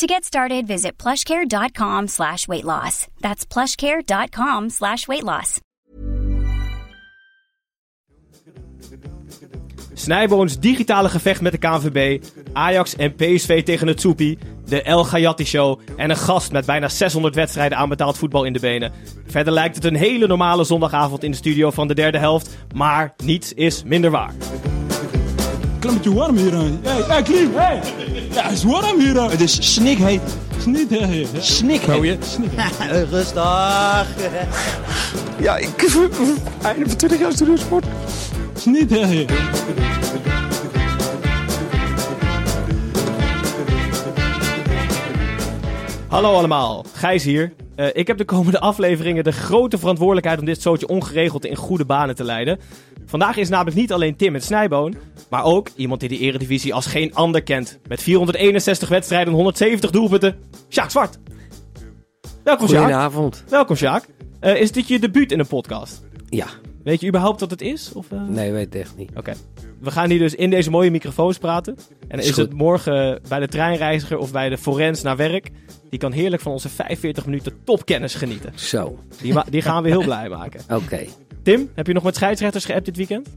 To get started, visit plushcare.com slash weight loss. That's plushcare.com slash weight loss. Snijboons digitale gevecht met de KNVB, Ajax en PSV tegen het Soepie, de El Gayati Show en een gast met bijna 600 wedstrijden aan betaald voetbal in de benen. Verder lijkt het een hele normale zondagavond in de studio van de derde helft, maar niets is minder waar. Klein warm hier. Hé, hey, hey, Klim, hey. Ja, het is warm hier. Het is snikheet. Snikheet. Snikheet. Rustig. Ja, ik... Einde van 20 jaar studiosport. Snikheet. Hallo allemaal, Gijs hier. Uh, ik heb de komende afleveringen de grote verantwoordelijkheid om dit zootje ongeregeld in goede banen te leiden. Vandaag is namelijk niet alleen Tim het Snijboon, maar ook iemand die de eredivisie als geen ander kent. Met 461 wedstrijden en 170 doelpunten, Sjaak Zwart. Welkom Sjaak. Goedenavond. Welkom Sjaak. Uh, is dit je debuut in een podcast? Ja. Weet je überhaupt wat het is? Of, uh... Nee, weet het echt niet. Oké. We gaan hier dus in deze mooie microfoons praten. En is, het morgen bij de treinreiziger of bij de forens naar werk. Die kan heerlijk van onze 45 minuten topkennis genieten. Zo. Die, die gaan we heel blij maken. Oké. Tim, heb je nog met scheidsrechters geappt dit weekend?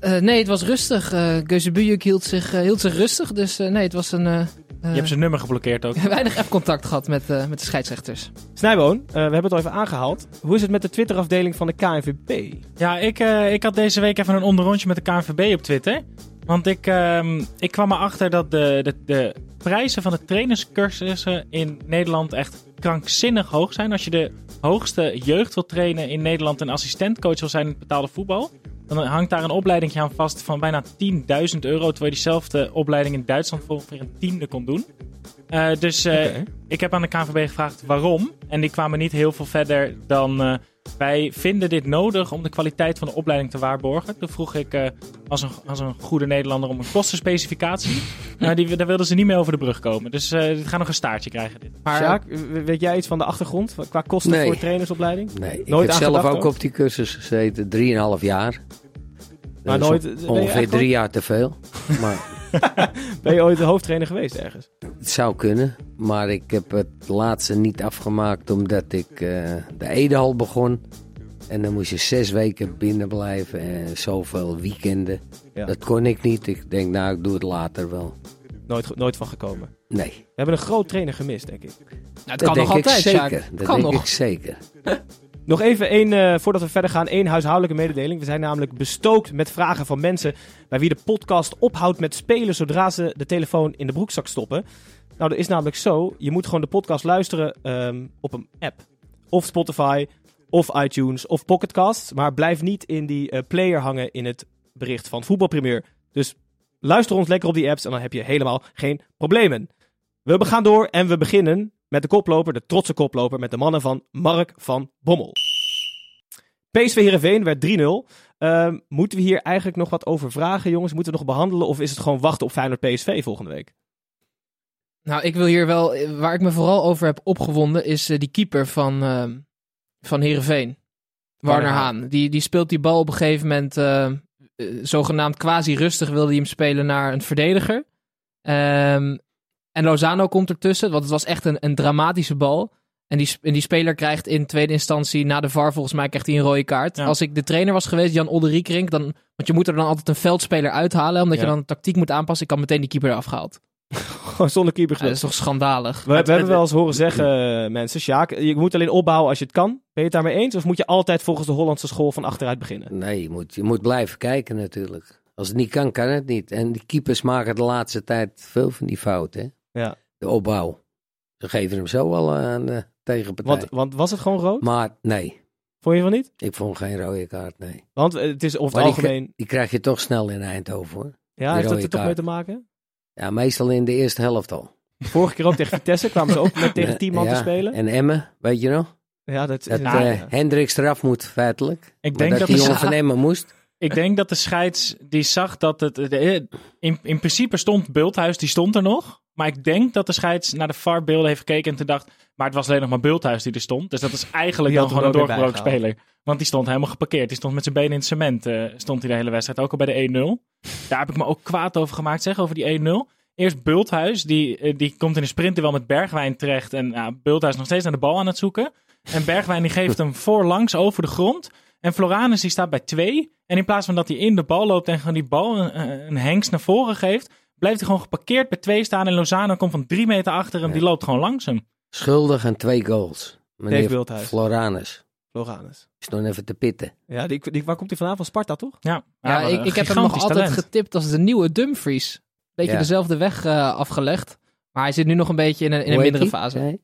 Uh, nee, het was rustig. Uh, Geuze hield zich, uh, hield zich rustig. Dus nee, het was een... Je hebt zijn nummer geblokkeerd ook. weinig app-contact gehad met, met de scheidsrechters. Snijboon, we hebben het al even aangehaald. Hoe is het met de Twitter-afdeling van de KNVB? Ja, ik, ik had deze week even een onderrondje met de KNVB op Twitter. Want ik, ehm, ik kwam erachter dat de, de, de prijzen van de trainerscursussen in Nederland echt krankzinnig hoog zijn. Als je de hoogste jeugd wil trainen in Nederland en assistentcoach wil zijn in het betaalde voetbal, dan hangt daar een opleiding aan vast van bijna 10.000 euro. Terwijl je diezelfde opleiding in Duitsland voor ongeveer een tiende kon doen. Uh, dus uh, okay. ik heb aan de KNVB gevraagd waarom. En die kwamen niet heel veel verder dan... Uh, wij vinden dit nodig om de kwaliteit van de opleiding te waarborgen. Toen vroeg ik als, een, als een goede Nederlander om een kostenspecificatie. maar die, daar wilden ze niet meer over de brug komen. Dus dit gaat nog een staartje krijgen. Dit. Maar Sjaak, weet jij iets van de achtergrond qua kosten nee. voor trainersopleiding? Nee, ik heb zelf ook op die cursus gezeten. Drieënhalf jaar. Maar Dat nooit, on- ongeveer drie jaar te veel. Maar ben je ooit de hoofdtrainer geweest ergens? het zou kunnen. Maar ik heb het laatste niet afgemaakt omdat ik eh, de Edehal begon. En dan moest je zes weken binnen blijven en zoveel weekenden. Ja. Dat kon ik niet. Ik denk, nou, ik doe het later wel. Nooit, nooit van gekomen. Nee, We hebben een groot trainer gemist, denk ik. Nou, het dat kan denk nog altijd, ik zeker. Sjaak. Dat kan denk nog. ik zeker. Nog even één, eh, voordat we verder gaan, één huishoudelijke mededeling. We zijn namelijk bestookt met vragen van mensen bij wie de podcast ophoudt met spelen zodra ze de telefoon in de broekzak stoppen. Nou, dat is namelijk zo. Je moet gewoon de podcast luisteren ehm, op een app. Of Spotify, of iTunes, of Pocketcasts. Maar blijf niet in die eh, player hangen in het bericht van Voetbalpremier. Dus luister ons lekker op die apps en dan heb je helemaal geen problemen. We gaan door en we beginnen met de koploper, de trotse koploper, met de mannen van Mark van Bommel. PSV Heerenveen werd 3-0. Ehm, moeten we hier eigenlijk nog wat over vragen, jongens? Moeten we nog behandelen? Of is het gewoon wachten op Feyenoord PSV volgende week? Nou, ik wil hier wel... Waar ik me vooral over heb opgewonden is eh, die keeper van, uh, van Heerenveen. Warner Haan. Die, die speelt die bal op een gegeven moment... eh, eh, zogenaamd quasi rustig wilde hij hem spelen naar een verdediger. Ehm, en Lozano komt ertussen, want het was echt een, een dramatische bal. En die, en die speler krijgt in tweede instantie na de VAR volgens mij krijgt hij een rode kaart. Ja. Als ik de trainer was geweest, Jan Olderiekrink, dan... Want je moet er dan altijd een veldspeler uithalen, omdat Ja. je dan de tactiek moet aanpassen. Ik had meteen die keeper eraf gehaald. Gewoon zonder keeper Ja, dat is toch schandalig. We, we hebben wel eens horen zeggen, eh, mensen, Sjaak, je moet alleen opbouwen als je het kan. Ben je het daarmee eens? Of moet je altijd volgens de Hollandse school van achteruit beginnen? Nee, je moet, je moet blijven kijken natuurlijk. Als het niet kan, kan het niet. En die keepers maken de laatste tijd veel van die fouten. Ja. De opbouw. Ze geven hem zo al aan de tegenpartij. Want, want was het gewoon rood? Maar nee, Vond je van niet? ik vond geen rode kaart, nee. Want eh, het is over het die, algemeen... die krijg je toch snel in Eindhoven hoor. Ja, heeft dat er toch mee te maken? Ja, meestal in de eerste helft al. Vorige keer ook tegen Vitesse kwamen ze ook met tegen 10 man Ja, te spelen. En Emmen, weet je nog? Ja, dat is Dat eh ja. Hendricks eraf moet, feitelijk. Ik denk dat, dat, die jongen van Emmen moest. ik denk dat de scheids die zag dat het... de- in, in principe stond Bulthuis, die stond er nog. Maar ik denk dat de scheids naar de VAR-beelden heeft gekeken en toen dacht... Maar het was alleen nog maar Bulthuis die er stond. Dus dat is eigenlijk dan gewoon een doorgebroken speler. Want die stond helemaal geparkeerd. Die stond met zijn benen in het cement. eh, stond hij de hele wedstrijd. Ook al bij de 1-0. Daar heb ik me ook kwaad over gemaakt, zeg, over die 1-0. Eerst Bulthuis, die, eh, die komt in een sprint wel met Bergwijn terecht. En ja, Bulthuis nog steeds naar de bal aan het zoeken. En Bergwijn die geeft hem voorlangs over de grond. En Floranus die staat bij twee. En in plaats van dat hij in de bal loopt en gewoon die bal een, een hengst naar voren geeft, blijft hij gewoon geparkeerd bij twee staan. En Lozano komt van drie meter achter hem. Die loopt gewoon langs hem. Schuldig aan twee goals. Meneer. Floranus. Floranus. Is nog even te pitten. Ja, die, die, waar komt hij vandaan? Van Sparta, toch? Ja, Ja, ik, ik heb hem nog altijd talent. getipt als de nieuwe Dumfries. Beetje Ja. dezelfde weg eh, afgelegd. Maar hij zit nu nog een beetje in een, in een mindere die? fase. Nee,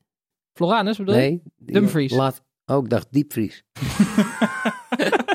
Floranus bedoel je? nee Dumfries. Laat, oh, ik dacht diepvries.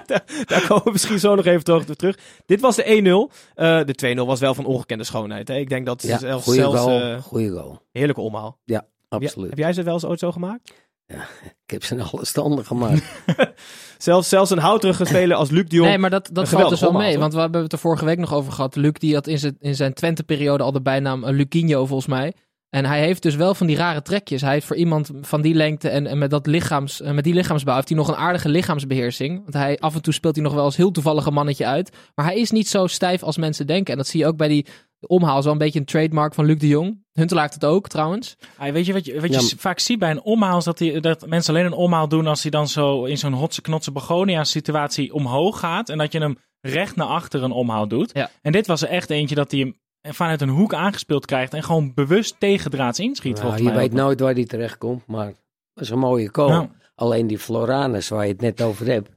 Daar komen we misschien zo nog even terug. terug. Dit was de 1-0. Eh, de 2-0 was wel van ongekende schoonheid. Hè? Ik denk dat Ja, zelfs, goede zelfs goal. eh, goeie goal. heerlijke omhaal. Heb jij- Absoluut. Heb jij ze wel eens ooit zo gemaakt? Ik heb ze in alle standen gemaakt. Zelfs, zelfs een houterige speler als Luc de Jong. Nee, maar dat, dat valt dus wel mee. Want we hebben het er vorige week nog over gehad. Luc die had in zijn, in zijn Twente-periode al de bijnaam uh, Luquinho volgens mij. En hij heeft dus wel van die rare trekjes. Hij heeft voor iemand van die lengte en, en met, dat lichaams, eh, met die lichaamsbouw heeft hij nog een aardige lichaamsbeheersing. Want hij, af en toe speelt hij nog wel eens heel toevallig een mannetje uit. Maar hij is niet zo stijf als mensen denken. En dat zie je ook bij die omhaal. Zo een beetje een trademark van Luc de Jong. Huntelaar heeft het ook trouwens. Ah, weet je wat je, wat je Ja, vaak ziet bij een omhaal? Is dat, die, dat mensen alleen een omhaal doen als hij dan zo in zo'n hotse knotse begonia situatie omhoog gaat. En dat je hem recht naar achter een omhaal doet. Ja. En dit was er echt eentje dat hij hem vanuit een hoek aangespeeld krijgt. En gewoon bewust tegendraads inschiet Nou, volgens je mij. weet ook. nooit waar die terecht komt, maar dat is een mooie goal. Nou, Alleen die Floranus, waar je het net over hebt,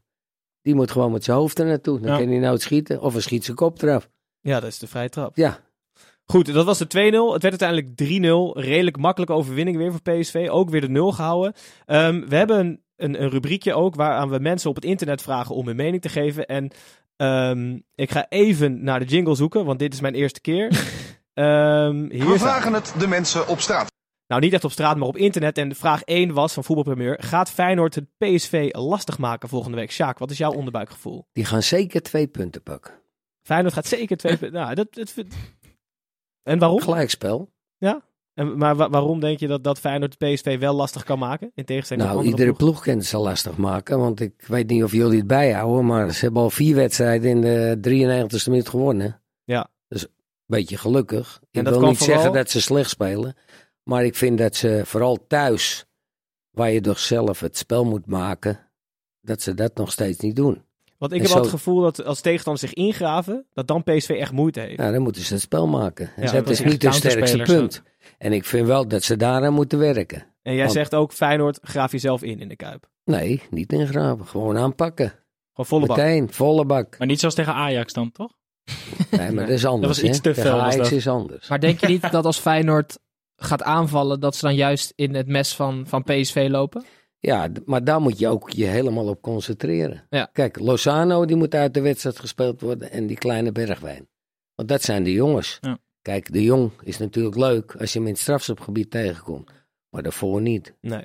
die moet gewoon met zijn hoofd er naartoe. Dan Ja. kan hij nou schieten of hij schiet zijn kop eraf. Ja, dat is de vrije trap. Ja, Goed, dat was de 2-0. Het werd uiteindelijk 3-0. Redelijk makkelijke overwinning weer voor PSV. Ook weer de 0 gehouden. Ehm, we hebben een, een, een rubriekje ook waaraan we mensen op het internet vragen om hun mening te geven. En ehm, ik ga even naar de jingle zoeken, want dit is mijn eerste keer. Ehm hier We vragen het de mensen op straat. Nou, niet echt op straat, maar op internet. En de vraag 1 was van Voetbalpremier. Gaat Feyenoord het PSV lastig maken volgende week? Sjaak, wat is jouw onderbuikgevoel? die gaan zeker twee punten pakken. Feyenoord gaat zeker twee... nou, dat, dat, vind- en waarom? Gelijkspel. En, maar wa- waarom denk je dat, dat Feyenoord PSV wel lastig kan maken? In tegenstelling Nou, tot andere iedere ploeg kan ze lastig maken. Want ik weet niet of jullie het bijhouden, maar ze hebben al vier wedstrijden in de 93ste minuut gewonnen. Ja. Dus een beetje gelukkig. En ik wil niet zeggen dat ze slecht spelen. Maar ik vind dat ze vooral thuis, waar je toch zelf het spel moet maken, dat ze dat nog steeds niet doen. Want ik En heb het gevoel dat als tegenstanders zich ingraven, dat dan PSV echt moeite heeft. Nou, dan moeten ze het spel maken. En Ja, dat is niet hun sterkste punt. En ik vind wel dat ze daaraan moeten werken. En jij Want- zegt ook, Feyenoord, graaf jezelf in in de Kuip. Nee, niet ingraven. Gewoon aanpakken. Gewoon volle bak. Meteen, volle bak. Maar niet zoals tegen Ajax dan, toch? Nee, maar dat is anders. Dat was iets te was Ajax dat. is anders. Maar denk je niet dat als Feyenoord gaat aanvallen, dat ze dan juist in het mes van, van PSV lopen? Ja, maar daar moet je ook je helemaal op concentreren. Ja. Kijk, Lozano die moet uit de wedstrijd gespeeld worden en die kleine Bergwijn. Want dat zijn de jongens. Ja. Kijk, de jong is natuurlijk leuk als je hem in het strafschopgebied tegenkomt. Maar daarvoor niet. Nee.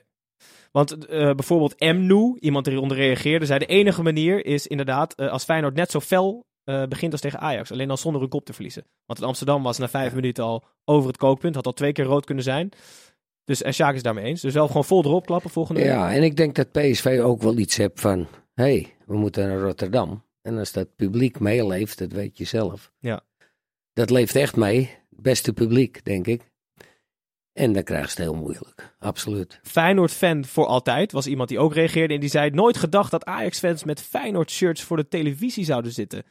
Want eh, bijvoorbeeld Mnu, iemand die eronder reageerde, zei de enige manier is inderdaad eh, als Feyenoord net zo fel eh, begint als tegen Ajax. Alleen dan zonder een kop te verliezen. Want in Amsterdam was na vijf minuten al over het kookpunt. Had al twee keer rood kunnen zijn. Dus en Sjaak is daarmee eens. Dus wel gewoon vol erop klappen volgende week. Ja, en ik denk dat PSV ook wel iets heeft van... hé, hey, we moeten naar Rotterdam. En als dat publiek meeleeft, dat weet je zelf. Ja. Dat leeft echt mee. Het beste publiek, denk ik. En dan krijg je het heel moeilijk. Absoluut. Feyenoord-fan voor altijd was iemand die ook reageerde. En die zei: Nooit gedacht dat Ajax-fans met Feyenoord-shirts voor de televisie zouden zitten.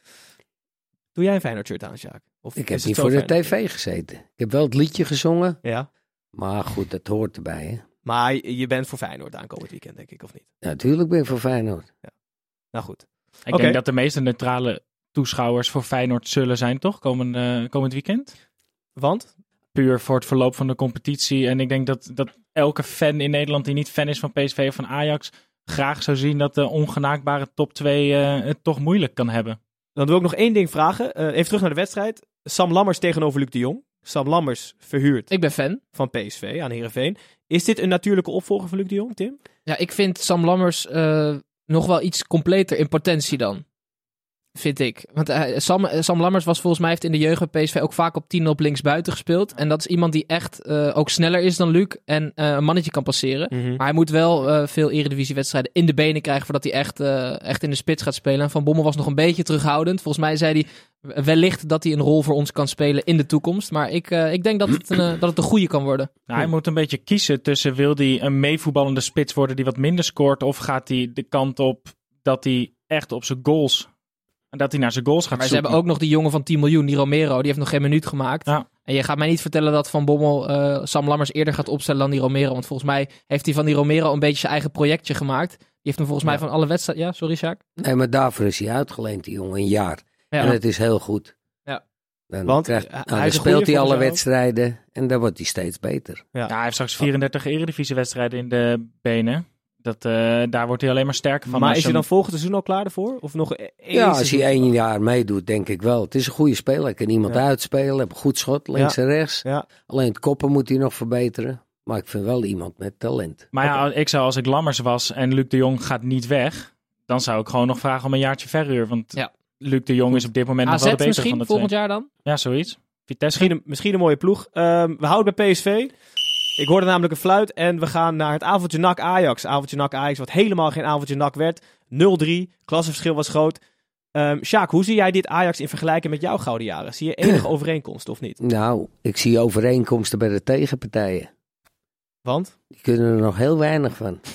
Doe jij een Feyenoord-shirt aan, Sjaak? Of Ik heb niet voor de tv gezeten. Ik heb wel het liedje gezongen. Ja. Maar goed, dat hoort erbij. Hè? Maar je bent voor Feyenoord aankomend weekend, denk ik, of niet? Natuurlijk ben ik voor Feyenoord. Nou goed. Ik denk dat de meeste neutrale toeschouwers voor Feyenoord zullen zijn, toch? Komend, eh, komend weekend. Want? Puur voor het verloop van de competitie. En ik denk dat, dat elke fan in Nederland die niet fan is van PSV of van Ajax... graag zou zien dat de ongenaakbare top 2 eh, het toch moeilijk kan hebben. Dan wil ik nog één ding vragen. Eh, even terug naar de wedstrijd. Sam Lammers tegenover Luc de Jong. Sam Lammers verhuurd Ik ben fan. van PSV aan Heerenveen. Is dit een natuurlijke opvolger van Luc de Jong, Tim? Ja, ik vind Sam Lammers eh, nog wel iets completer in potentie dan. Vind ik. Want eh, Sam, eh, Sam Lammers was volgens mij heeft in de jeugd bij PSV ook vaak op 10 op links buiten gespeeld. En dat is iemand die echt eh, ook sneller is dan Luc en eh, een mannetje kan passeren. Maar hij moet wel eh, veel eredivisiewedstrijden in de benen krijgen voordat hij echt, eh, echt in de spits gaat spelen. En Van Bommel was nog een beetje terughoudend. Volgens mij zei hij wellicht dat hij een rol voor ons kan spelen in de toekomst. Maar ik, eh, ik denk dat het, een, dat het een goede kan worden. Nou, hij moet een beetje kiezen tussen wil hij een meevoetballende spits worden die wat minder scoort, of gaat hij de kant op dat hij echt op zijn goals en dat hij naar zijn goals gaat Maar ze zoeken. hebben ook nog die jongen van 10 miljoen, die Romero, die heeft nog geen minuut gemaakt. Ja. En je gaat mij niet vertellen dat Van Bommel eh, Sam Lammers eerder gaat opstellen dan die Romero. Want volgens mij heeft hij van die Romero een beetje zijn eigen projectje gemaakt. Die heeft hem volgens mij van alle wedstrijden... Ja, sorry Sjaak. Nee, maar daarvoor is hij uitgeleend, die jongen, een jaar. Ja. En het is heel goed. Ja. Dan, Want, krijgt, nou, hij dan een speelt hij alle wedstrijden en dan wordt hij steeds beter. Ja, hij heeft straks 34 eredivisiewedstrijden in de benen. Dat, eh, daar wordt hij alleen maar sterker van. maar is hij dan volgend seizoen al klaar ervoor? Of nog één ja, als hij één jaar meedoet, denk ik wel. Het is een goede speler. Hij kan iemand Ja. uitspelen, heeft een goed schot, links Ja. en rechts. Ja. Alleen het koppen moet hij nog verbeteren. Maar ik vind wel iemand met talent. Maar ja, ik zou als ik Lammers was en Luc de Jong gaat niet weg, dan zou ik gewoon nog vragen om een jaartje verhuur. Want Ja. Luc de Jong is op dit moment nog wel de beter van misschien de volgend twee. jaar dan? Ja, zoiets. Vitesse. Misschien een, misschien een mooie ploeg. Ehm, we houden bij PSV. Ik hoorde namelijk een fluit en we gaan naar het avondje NAC Ajax. Avondje NAC Ajax, wat helemaal geen avondje NAC werd. 0-3, klassenverschil was groot. Ehm Sjaak, hoe zie jij dit Ajax in vergelijking met jouw gouden jaren? Zie je enige overeenkomst of niet? Nou, ik zie overeenkomsten bij de tegenpartijen. Want? Die kunnen er nog heel weinig van.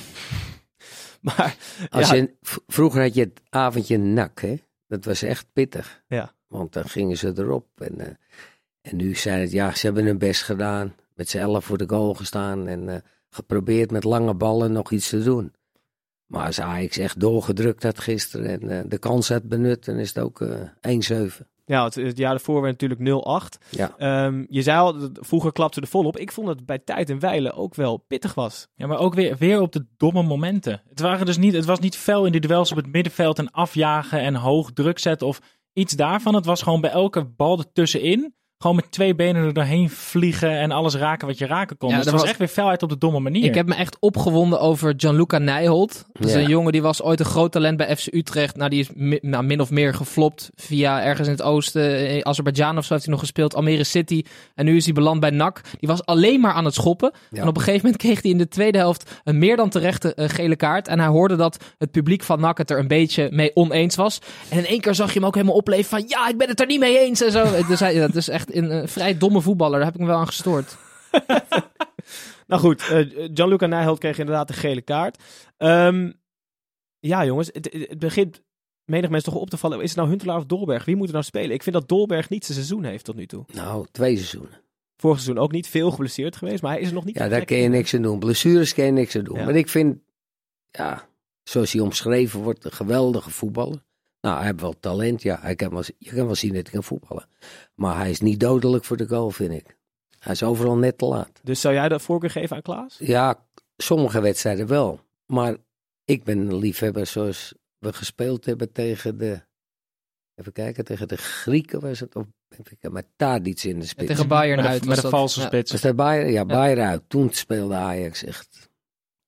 Maar, Als ja, je, vroeger had je het avondje nak, hè? Dat was echt pittig. Ja. Want dan gingen ze erop. En, eh, en nu zijn het, ja, ze hebben hun best gedaan. Met z'n elf voor de goal gestaan. En eh, geprobeerd met lange ballen nog iets te doen. Maar als Ajax echt doorgedrukt had gisteren en eh, de kans had benut, dan is het ook eh 1-7. ja, het, het jaar daarvoor werd natuurlijk 0-8. Ja. Ehm, je zei al, vroeger klapte de volop. Ik vond dat het bij tijd en wijlen ook wel pittig was. Ja, maar ook weer, weer op de domme momenten. Het, waren dus niet, het was niet fel in die duels op het middenveld en afjagen en hoog druk zetten of iets daarvan. Het was gewoon bij elke bal ertussenin. Gewoon met twee benen er doorheen vliegen en alles raken wat je raken kon. Ja, dus het dat was, was- echt weer felheid op de domme manier. Ik heb me echt opgewonden over Gianluca Nijholt. Dat is Ja. een jongen die was ooit een groot talent bij FC Utrecht. Nou, die is mi- nou, min of meer geflopt via ergens in het oosten. Azerbeidzjan of zo heeft hij nog gespeeld. Almere City. En nu is hij beland bij NAC. Die was alleen maar aan het schoppen. Ja. En op een gegeven moment kreeg hij in de tweede helft een meer dan terechte eh, gele kaart. En hij hoorde dat het publiek van NAC het er een beetje mee oneens was. En in één keer zag je hem ook helemaal opleven van... Ja, ik ben het er niet mee eens en zo. dus hij, dat is echt een eh, vrij domme voetballer. Daar heb ik me wel aan gestoord. Nou goed, eh, Gianluca Nijholt kreeg inderdaad een gele kaart. Ehm, ja, jongens, het, het begint menig mensen toch op te vallen. Is het nou Huntelaar of Dolberg? Wie moet er nou spelen? Ik vind dat Dolberg niet zijn seizoen heeft tot nu toe. Nou, twee seizoenen. Vorig seizoen ook niet veel geblesseerd geweest, maar hij is er nog niet. Ja, daar kun je niks aan doen. Blessures kun je niks aan doen. Ja. Maar ik vind, ja, zoals hij omschreven wordt, een geweldige voetballer. Nou, hij heeft wel talent, ja. Hij kan wel, je kan wel zien dat hij kan voetballen. Maar hij is niet dodelijk voor de goal, vind ik. Hij is overal net te laat. Dus zou jij de voorkeur geven aan Klaas? Ja, sommige wedstrijden wel. Maar ik ben een liefhebber zoals we gespeeld hebben tegen de... Even kijken, tegen de Grieken was het. Of, even kijken, maar daar iets in de spits. Tegen Bayern met uit. met een dat. valse Ja. spits. Was dat Bayern? Ja, Bayern uit. Toen speelde Ajax echt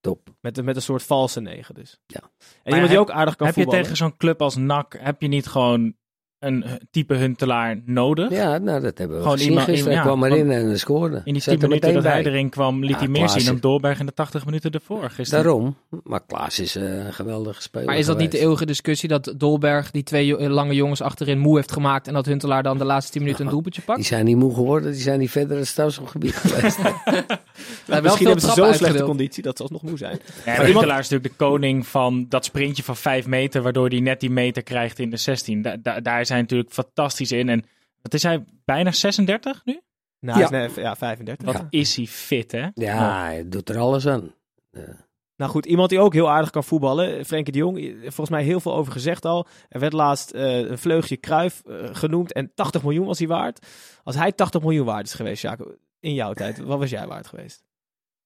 top. Met, met een soort valse negen dus. Ja. En Maar iemand die heb- ook aardig kan heb je voetballen. tegen zo'n club als NAC, heb je niet gewoon een eh, type Huntelaar nodig? Ja, nou dat hebben we Gewoon gezien iemand- gisteren. ja, Hij kwam want erin en scoorde. In die Zet 10 er minuten dat hij erin kwam, liet Ja, hij meer Klaas zien dan is- Dolberg in de 80 minuten ervoor gisteren. Daarom. Maar Klaas is een geweldige speler Maar is dat niet de eeuwige discussie dat Dolberg die twee eh, lange jongens achterin moe heeft gemaakt en dat Huntelaar dan de laatste 10 minuten een doelpuntje pakt? Die zijn niet moe geworden. Die zijn niet verder het strafschopgebied geweest. wel Misschien veel hebben ze zo'n slechte conditie dat ze alsnog moe zijn. Ja, Maar Huntelaar is natuurlijk de koning van dat sprintje van 5 meter, waardoor hij net die meter krijgt in de 16. Da- da- daar zijn natuurlijk fantastisch in. En wat is hij, bijna 36 nu? Nou, Ja. hij is net- ja, 35. Wat Ja. is hij fit, hè? ja, hij doet er alles aan. Nou goed, iemand die ook heel aardig kan voetballen. Frenkie de Jong, volgens mij heel veel over gezegd al. Er werd laatst eh, een vleugje Kruif genoemd en 80 miljoen was hij waard. Als hij 80 miljoen waard is geweest, Jacob, in jouw tijd, wat was jij waard geweest?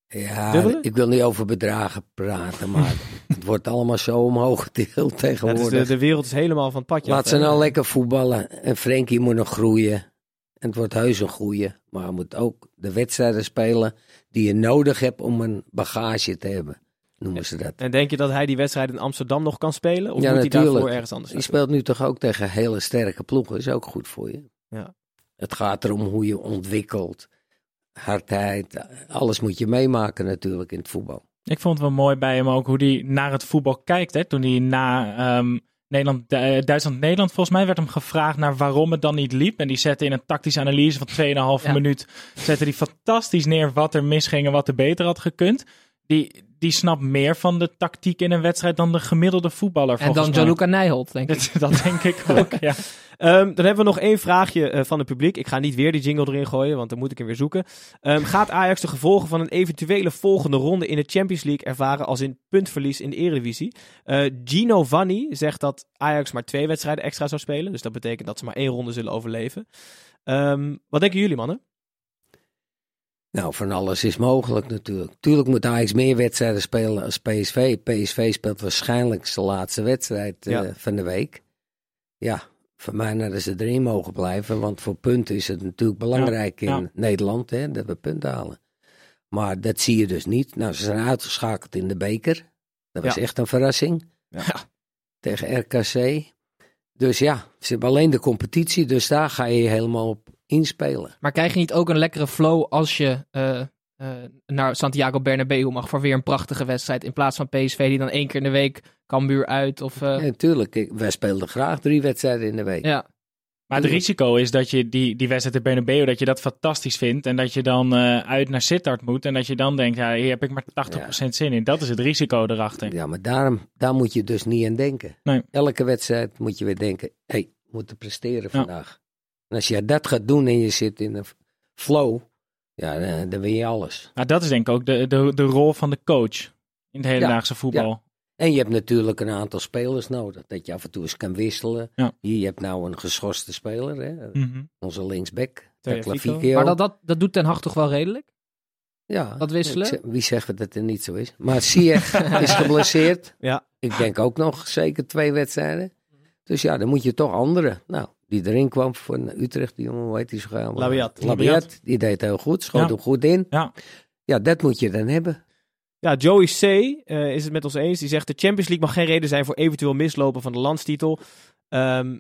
Ja, ik wil niet over bedragen praten, maar het wordt allemaal zo omhoog Ja, dus tegenwoordig. de, de wereld is helemaal van het padje. Laat ze nou lekker voetballen. En Frenkie moet nog groeien. En het wordt heus een goeie. Maar je moet ook de wedstrijden spelen die je nodig hebt om een bagage te hebben. Noemen ze dat. En denk je dat hij die wedstrijd in Amsterdam nog kan spelen? Of Ja, moet hij natuurlijk. daarvoor ergens anders naartoe? speelt nu toch ook tegen hele sterke ploegen. Is ook goed voor je. Ja. Het gaat erom hoe je ontwikkelt. Hardheid. Alles moet je meemaken natuurlijk in het voetbal. Ik vond het wel mooi bij hem ook hoe hij naar het voetbal kijkt. Hè? Toen hij na ehm, Nederland, eh, Duitsland-Nederland, volgens mij werd hem gevraagd naar waarom het dan niet liep. En die zette in een tactische analyse van 2,5 Ja. minuut, zette hij fantastisch neer wat er misging en wat er beter had gekund. Die, die snapt meer van de tactiek in een wedstrijd dan de gemiddelde voetballer. En dan. Gianluca Nijholt, denk ik. Dat, dat denk ik ook, ja. Ehm, dan hebben we nog één vraagje eh, van het publiek. Ik ga niet weer die jingle erin gooien, want dan moet ik hem weer zoeken. Ehm, gaat Ajax de gevolgen van een eventuele volgende ronde in de Champions League ervaren als in puntverlies in de Eredivisie? Eh, Gino Vanni zegt dat Ajax maar twee wedstrijden extra zou spelen. Dus dat betekent dat ze maar één ronde zullen overleven. Ehm, wat denken jullie, mannen? Nou, van alles is mogelijk natuurlijk. Tuurlijk moet Ajax meer wedstrijden spelen als PSV. PSV speelt waarschijnlijk zijn laatste wedstrijd eh, van de week. Ja, voor mij hadden ze erin mogen blijven. Want voor punten is het natuurlijk belangrijk in ja. Nederland hè, dat we punten halen. Maar dat zie je dus niet. Nou, ze zijn uitgeschakeld in de beker. Dat was echt een verrassing. Ja. Tegen RKC. Dus ja, ze hebben alleen de competitie. Dus daar ga je helemaal op inspelen. Maar krijg je niet ook een lekkere flow als je eh, eh, naar Santiago Bernabeu mag voor weer een prachtige wedstrijd. In plaats van PSV die dan één keer in de week Cambuur uit. Of, eh, Ja, natuurlijk. Ik- Wij speelden graag drie wedstrijden in de week. ja. Maar het risico is dat je die, die wedstrijd in Bernabeu, dat je dat fantastisch vindt. En dat je dan eh, uit naar Sittard moet. En dat je dan denkt, ja, hier heb ik maar 80% zin in. Dat is het risico erachter. Ja, maar daarom, daar moet je dus niet aan denken. Nee. Elke wedstrijd moet je weer denken, hé, hey, we moeten presteren Ja. vandaag. En als je dat gaat doen en je zit in een flow, ja, dan, dan win je alles. Maar dat is denk ik ook de, de, de rol van de coach in het hedendaagse voetbal. En je hebt natuurlijk een aantal spelers nodig, dat je af en toe eens kan wisselen. Ja. Hier, je hebt nou een geschorste speler, hè? Mhm. onze linksback. Maar dat, dat, dat doet Ten Hag toch wel redelijk? ja, dat wisselen? ik wie zegt dat het niet zo is? Maar Ziyech is geblesseerd. Ja. Ik denk ook nog zeker twee wedstrijden. Dus ja, dan moet je toch anderen. Nou, die erin kwam van Utrecht, die jongen, hoe heet die gaan? Labiat. Labiat, die deed heel goed, schoot Ja. hem goed in. Ja. Ja, dat moet je dan hebben. Ja, Joey C. eh, is het met ons eens. Die zegt: De Champions League mag geen reden zijn voor eventueel mislopen van de landstitel. Ehm,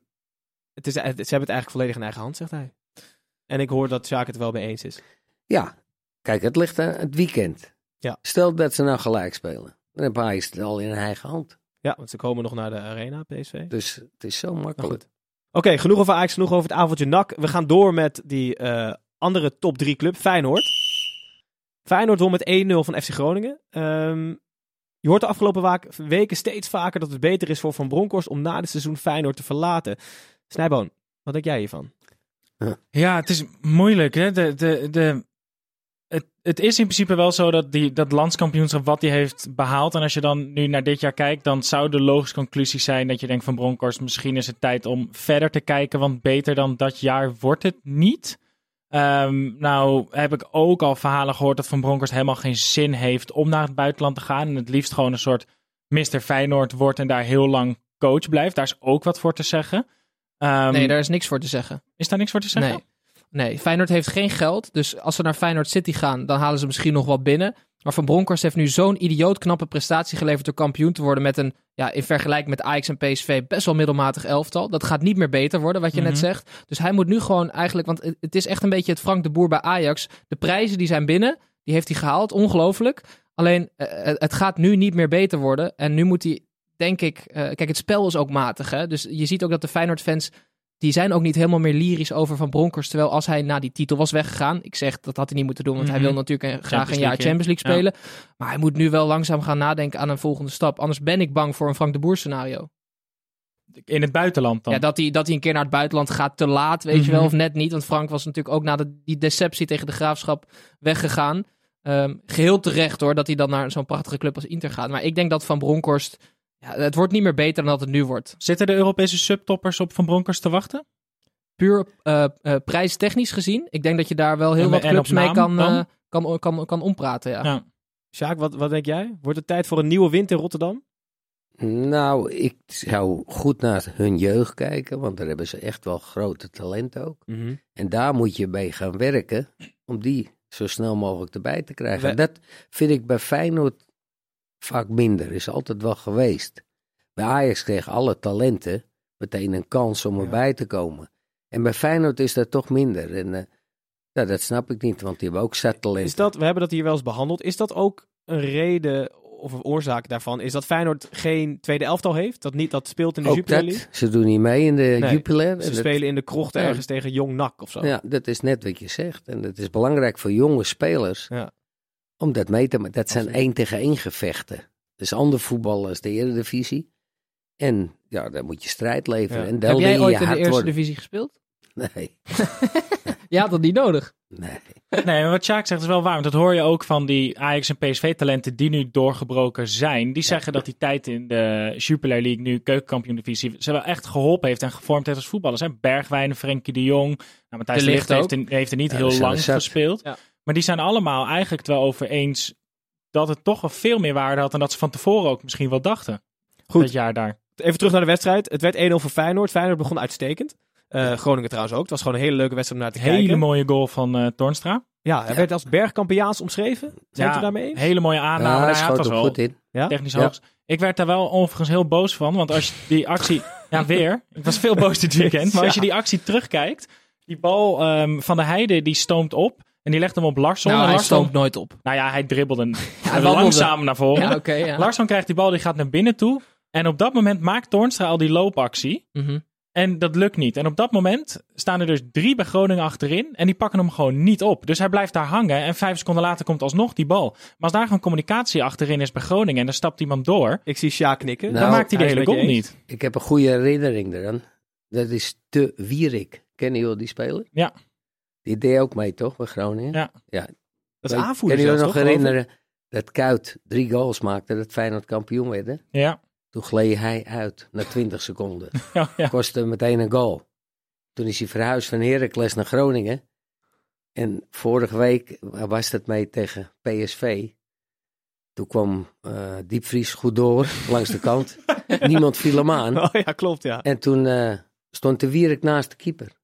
het is, ze hebben het eigenlijk volledig in eigen hand, zegt hij. En ik hoor dat Sjaak het wel mee eens is. Ja, kijk, het ligt aan het weekend. Ja. Stel dat ze nou gelijk spelen. Dan heb Ajax het al in eigen hand. Ja, want ze komen nog naar de arena, PSV. Dus het is zo makkelijk. Oké, genoeg over Ajax, genoeg over het avondje NAC. We gaan door met die eh, andere top 3 club, Feyenoord. Feyenoord won met 1-0 van FC Groningen. Ehm, je hoort de afgelopen weken steeds vaker dat het beter is voor Van Bronckhorst om na het seizoen Feyenoord te verlaten. Snijboon, wat denk jij hiervan? Ja, het is moeilijk. Hè? De, de, de, het, het is in principe wel zo dat die, dat landskampioenschap wat hij heeft behaald. En als je dan nu naar dit jaar kijkt, dan zou de logische conclusie zijn dat je denkt van Bronkhorst, misschien is het tijd om verder te kijken. Want beter dan dat jaar wordt het niet. Ehm, nou heb ik ook al verhalen gehoord dat Van Bronckhorst helemaal geen zin heeft om naar het buitenland te gaan. En het liefst gewoon een soort Mr. Feyenoord wordt en daar heel lang coach blijft. Daar is ook wat voor te zeggen. Ehm, nee, daar is niks voor te zeggen. Is daar niks voor te zeggen? Nee. Nee, Feyenoord heeft geen geld. Dus als ze naar Feyenoord City gaan, dan halen ze misschien nog wat binnen. Maar Van Bronckhorst heeft nu zo'n idioot knappe prestatie geleverd door kampioen te worden met een, ja, in vergelijking met Ajax en PSV, best wel middelmatig elftal. Dat gaat niet meer beter worden, wat je net Mhm. zegt. Dus hij moet nu gewoon eigenlijk, want het- is echt een beetje het Frank de Boer bij Ajax. De prijzen die zijn binnen, die heeft hij gehaald, ongelooflijk. Alleen, eh, het het gaat nu niet meer beter worden. En nu moet hij, denk ik, eh, kijk, het spel is ook matig. Hè? Dus je ziet ook dat de Feyenoord-fans die zijn ook niet helemaal meer lyrisch over Van Bronckhorst. Terwijl als hij na die titel was weggegaan. Ik zeg dat had hij niet moeten doen. Want hij Mhm. wil natuurlijk een- graag een jaar? Champions League spelen. Maar hij moet nu wel langzaam gaan nadenken aan een volgende stap. Anders ben ik bang voor een Frank de Boer scenario. In het buitenland dan? Ja, dat hij, dat hij een keer naar het buitenland gaat te laat, weet je Mhm. wel. Of net niet. Want Frank was natuurlijk ook na de, die deceptie tegen de Graafschap weggegaan. Ehm, geheel terecht hoor, dat hij dan naar zo'n prachtige club als Inter gaat. Maar ik denk dat Van Bronckhorst... Ja, het wordt niet meer beter dan dat het nu wordt. Zitten de Europese subtoppers op Van Bronckhorst te wachten? puur eh eh, prijstechnisch gezien. Ik denk dat je daar wel heel En- wat clubs mee kan, eh, kan, kan, kan ompraten. Ja. Ja. Sjaak, wat, wat denk jij? Wordt het tijd voor een nieuwe wind in Rotterdam? Nou, ik zou goed naar hun jeugd kijken, want daar hebben ze echt wel grote talenten ook. Mhm. En daar moet je mee gaan werken om die zo snel mogelijk erbij te krijgen. We- Dat vind ik bij Feyenoord vaak minder, is altijd wel geweest. Bij Ajax kregen alle talenten meteen een kans om Ja. erbij te komen. En bij Feyenoord is dat toch minder. En eh, ja, dat snap ik niet, want die hebben ook zat talenten. Is dat, we hebben dat hier wel eens behandeld. Is dat ook een reden of een oorzaak daarvan? Is dat Feyenoord geen tweede elftal heeft? Dat niet dat speelt in de ook Jupiler dat, ze doen niet mee in de Nee, Jupiler. Ze dat- spelen in de krocht Ja. ergens tegen Jong NAC of zo. Ja, dat is net wat je zegt. En het is belangrijk voor jonge spelers Ja. Om dat mee te maken. Dat zijn één tegen één gevechten. Dus ander voetbal als de Eredivisie. En ja, daar moet je strijd leveren. Ja. En Heb dan jij je ooit in de eerste worden. divisie gespeeld? Nee, Je had dat niet nodig. nee. Nee, maar wat Sjaak zegt is wel waar. Want dat hoor je ook van die Ajax en PSV-talenten die nu doorgebroken zijn. Die zeggen dat die tijd in de Jupiler League, nu keukenkampioen-divisie, ze wel echt geholpen heeft en gevormd heeft als voetballers. Hè? Bergwijn, Frenkie de Jong. Nou, Matthijs De Ligt Ligt heeft, ook. er- heeft er niet Ja, heel lang gespeeld. Ja. Maar die zijn allemaal eigenlijk het wel over eens dat het toch wel veel meer waarde had dan dat ze van tevoren ook misschien wel dachten. Goed. Dat jaar daar. Even terug naar de wedstrijd. Het werd 1-0 voor Feyenoord. Feyenoord begon uitstekend. Eh, Groningen trouwens ook. Het was gewoon een hele leuke wedstrijd om naar te Hele kijken. mooie goal van eh Tornstra. Ja, hij Ja. werd als bergkampiaans omschreven. Zijn het er daarmee eens? hele mooie aanname. Ja, Nou, hij ja, het schoot was er wel goed in. Ja? technisch Ja. hoogst. Ik werd daar wel overigens heel boos van, want als je die actie... ja, weer. Ik was veel boos dit weekend. Maar als je die actie terugkijkt, die bal ehm, van de Heide, die stoomt op. En die legt hem op Larsson. Nou, en hij Larsson, stoomt nooit op. Nou ja, hij dribbelde hij wandelde. langzaam naar voren. Ja. Larsson krijgt die bal, die gaat naar binnen toe. En op dat moment maakt Toornstra al die loopactie. Mhm. En dat lukt niet. En op dat moment staan er dus drie bij Groningen achterin. En die pakken hem gewoon niet op. Dus hij blijft daar hangen. En vijf seconden later komt alsnog die bal. Maar als daar gewoon communicatie achterin is bij Groningen. En dan stapt iemand door. Ik zie Sjaak knikken. Nou, dan maakt hij de hele goal niet. Ik heb een goede herinnering eraan. Dat is de Wierik. Kennen jullie die speler? Ja. Die deed ook mee, toch, bij Groningen? Ja. Dat is aanvoerder Kunnen jullie zelfs, nog toch, herinneren dat Kuit drie goals maakte, dat Feyenoord kampioen werd? hè? Ja. Toen gleed hij uit na 20 seconden. Ja, ja. Kostte meteen een goal. Toen is hij verhuisd van Heracles naar Groningen. En vorige week was dat mee tegen PSV. Toen kwam eh Diepvries goed door, langs de kant. Niemand viel hem aan. Oh ja, klopt, ja. En toen eh, stond de Wierik naast de keeper.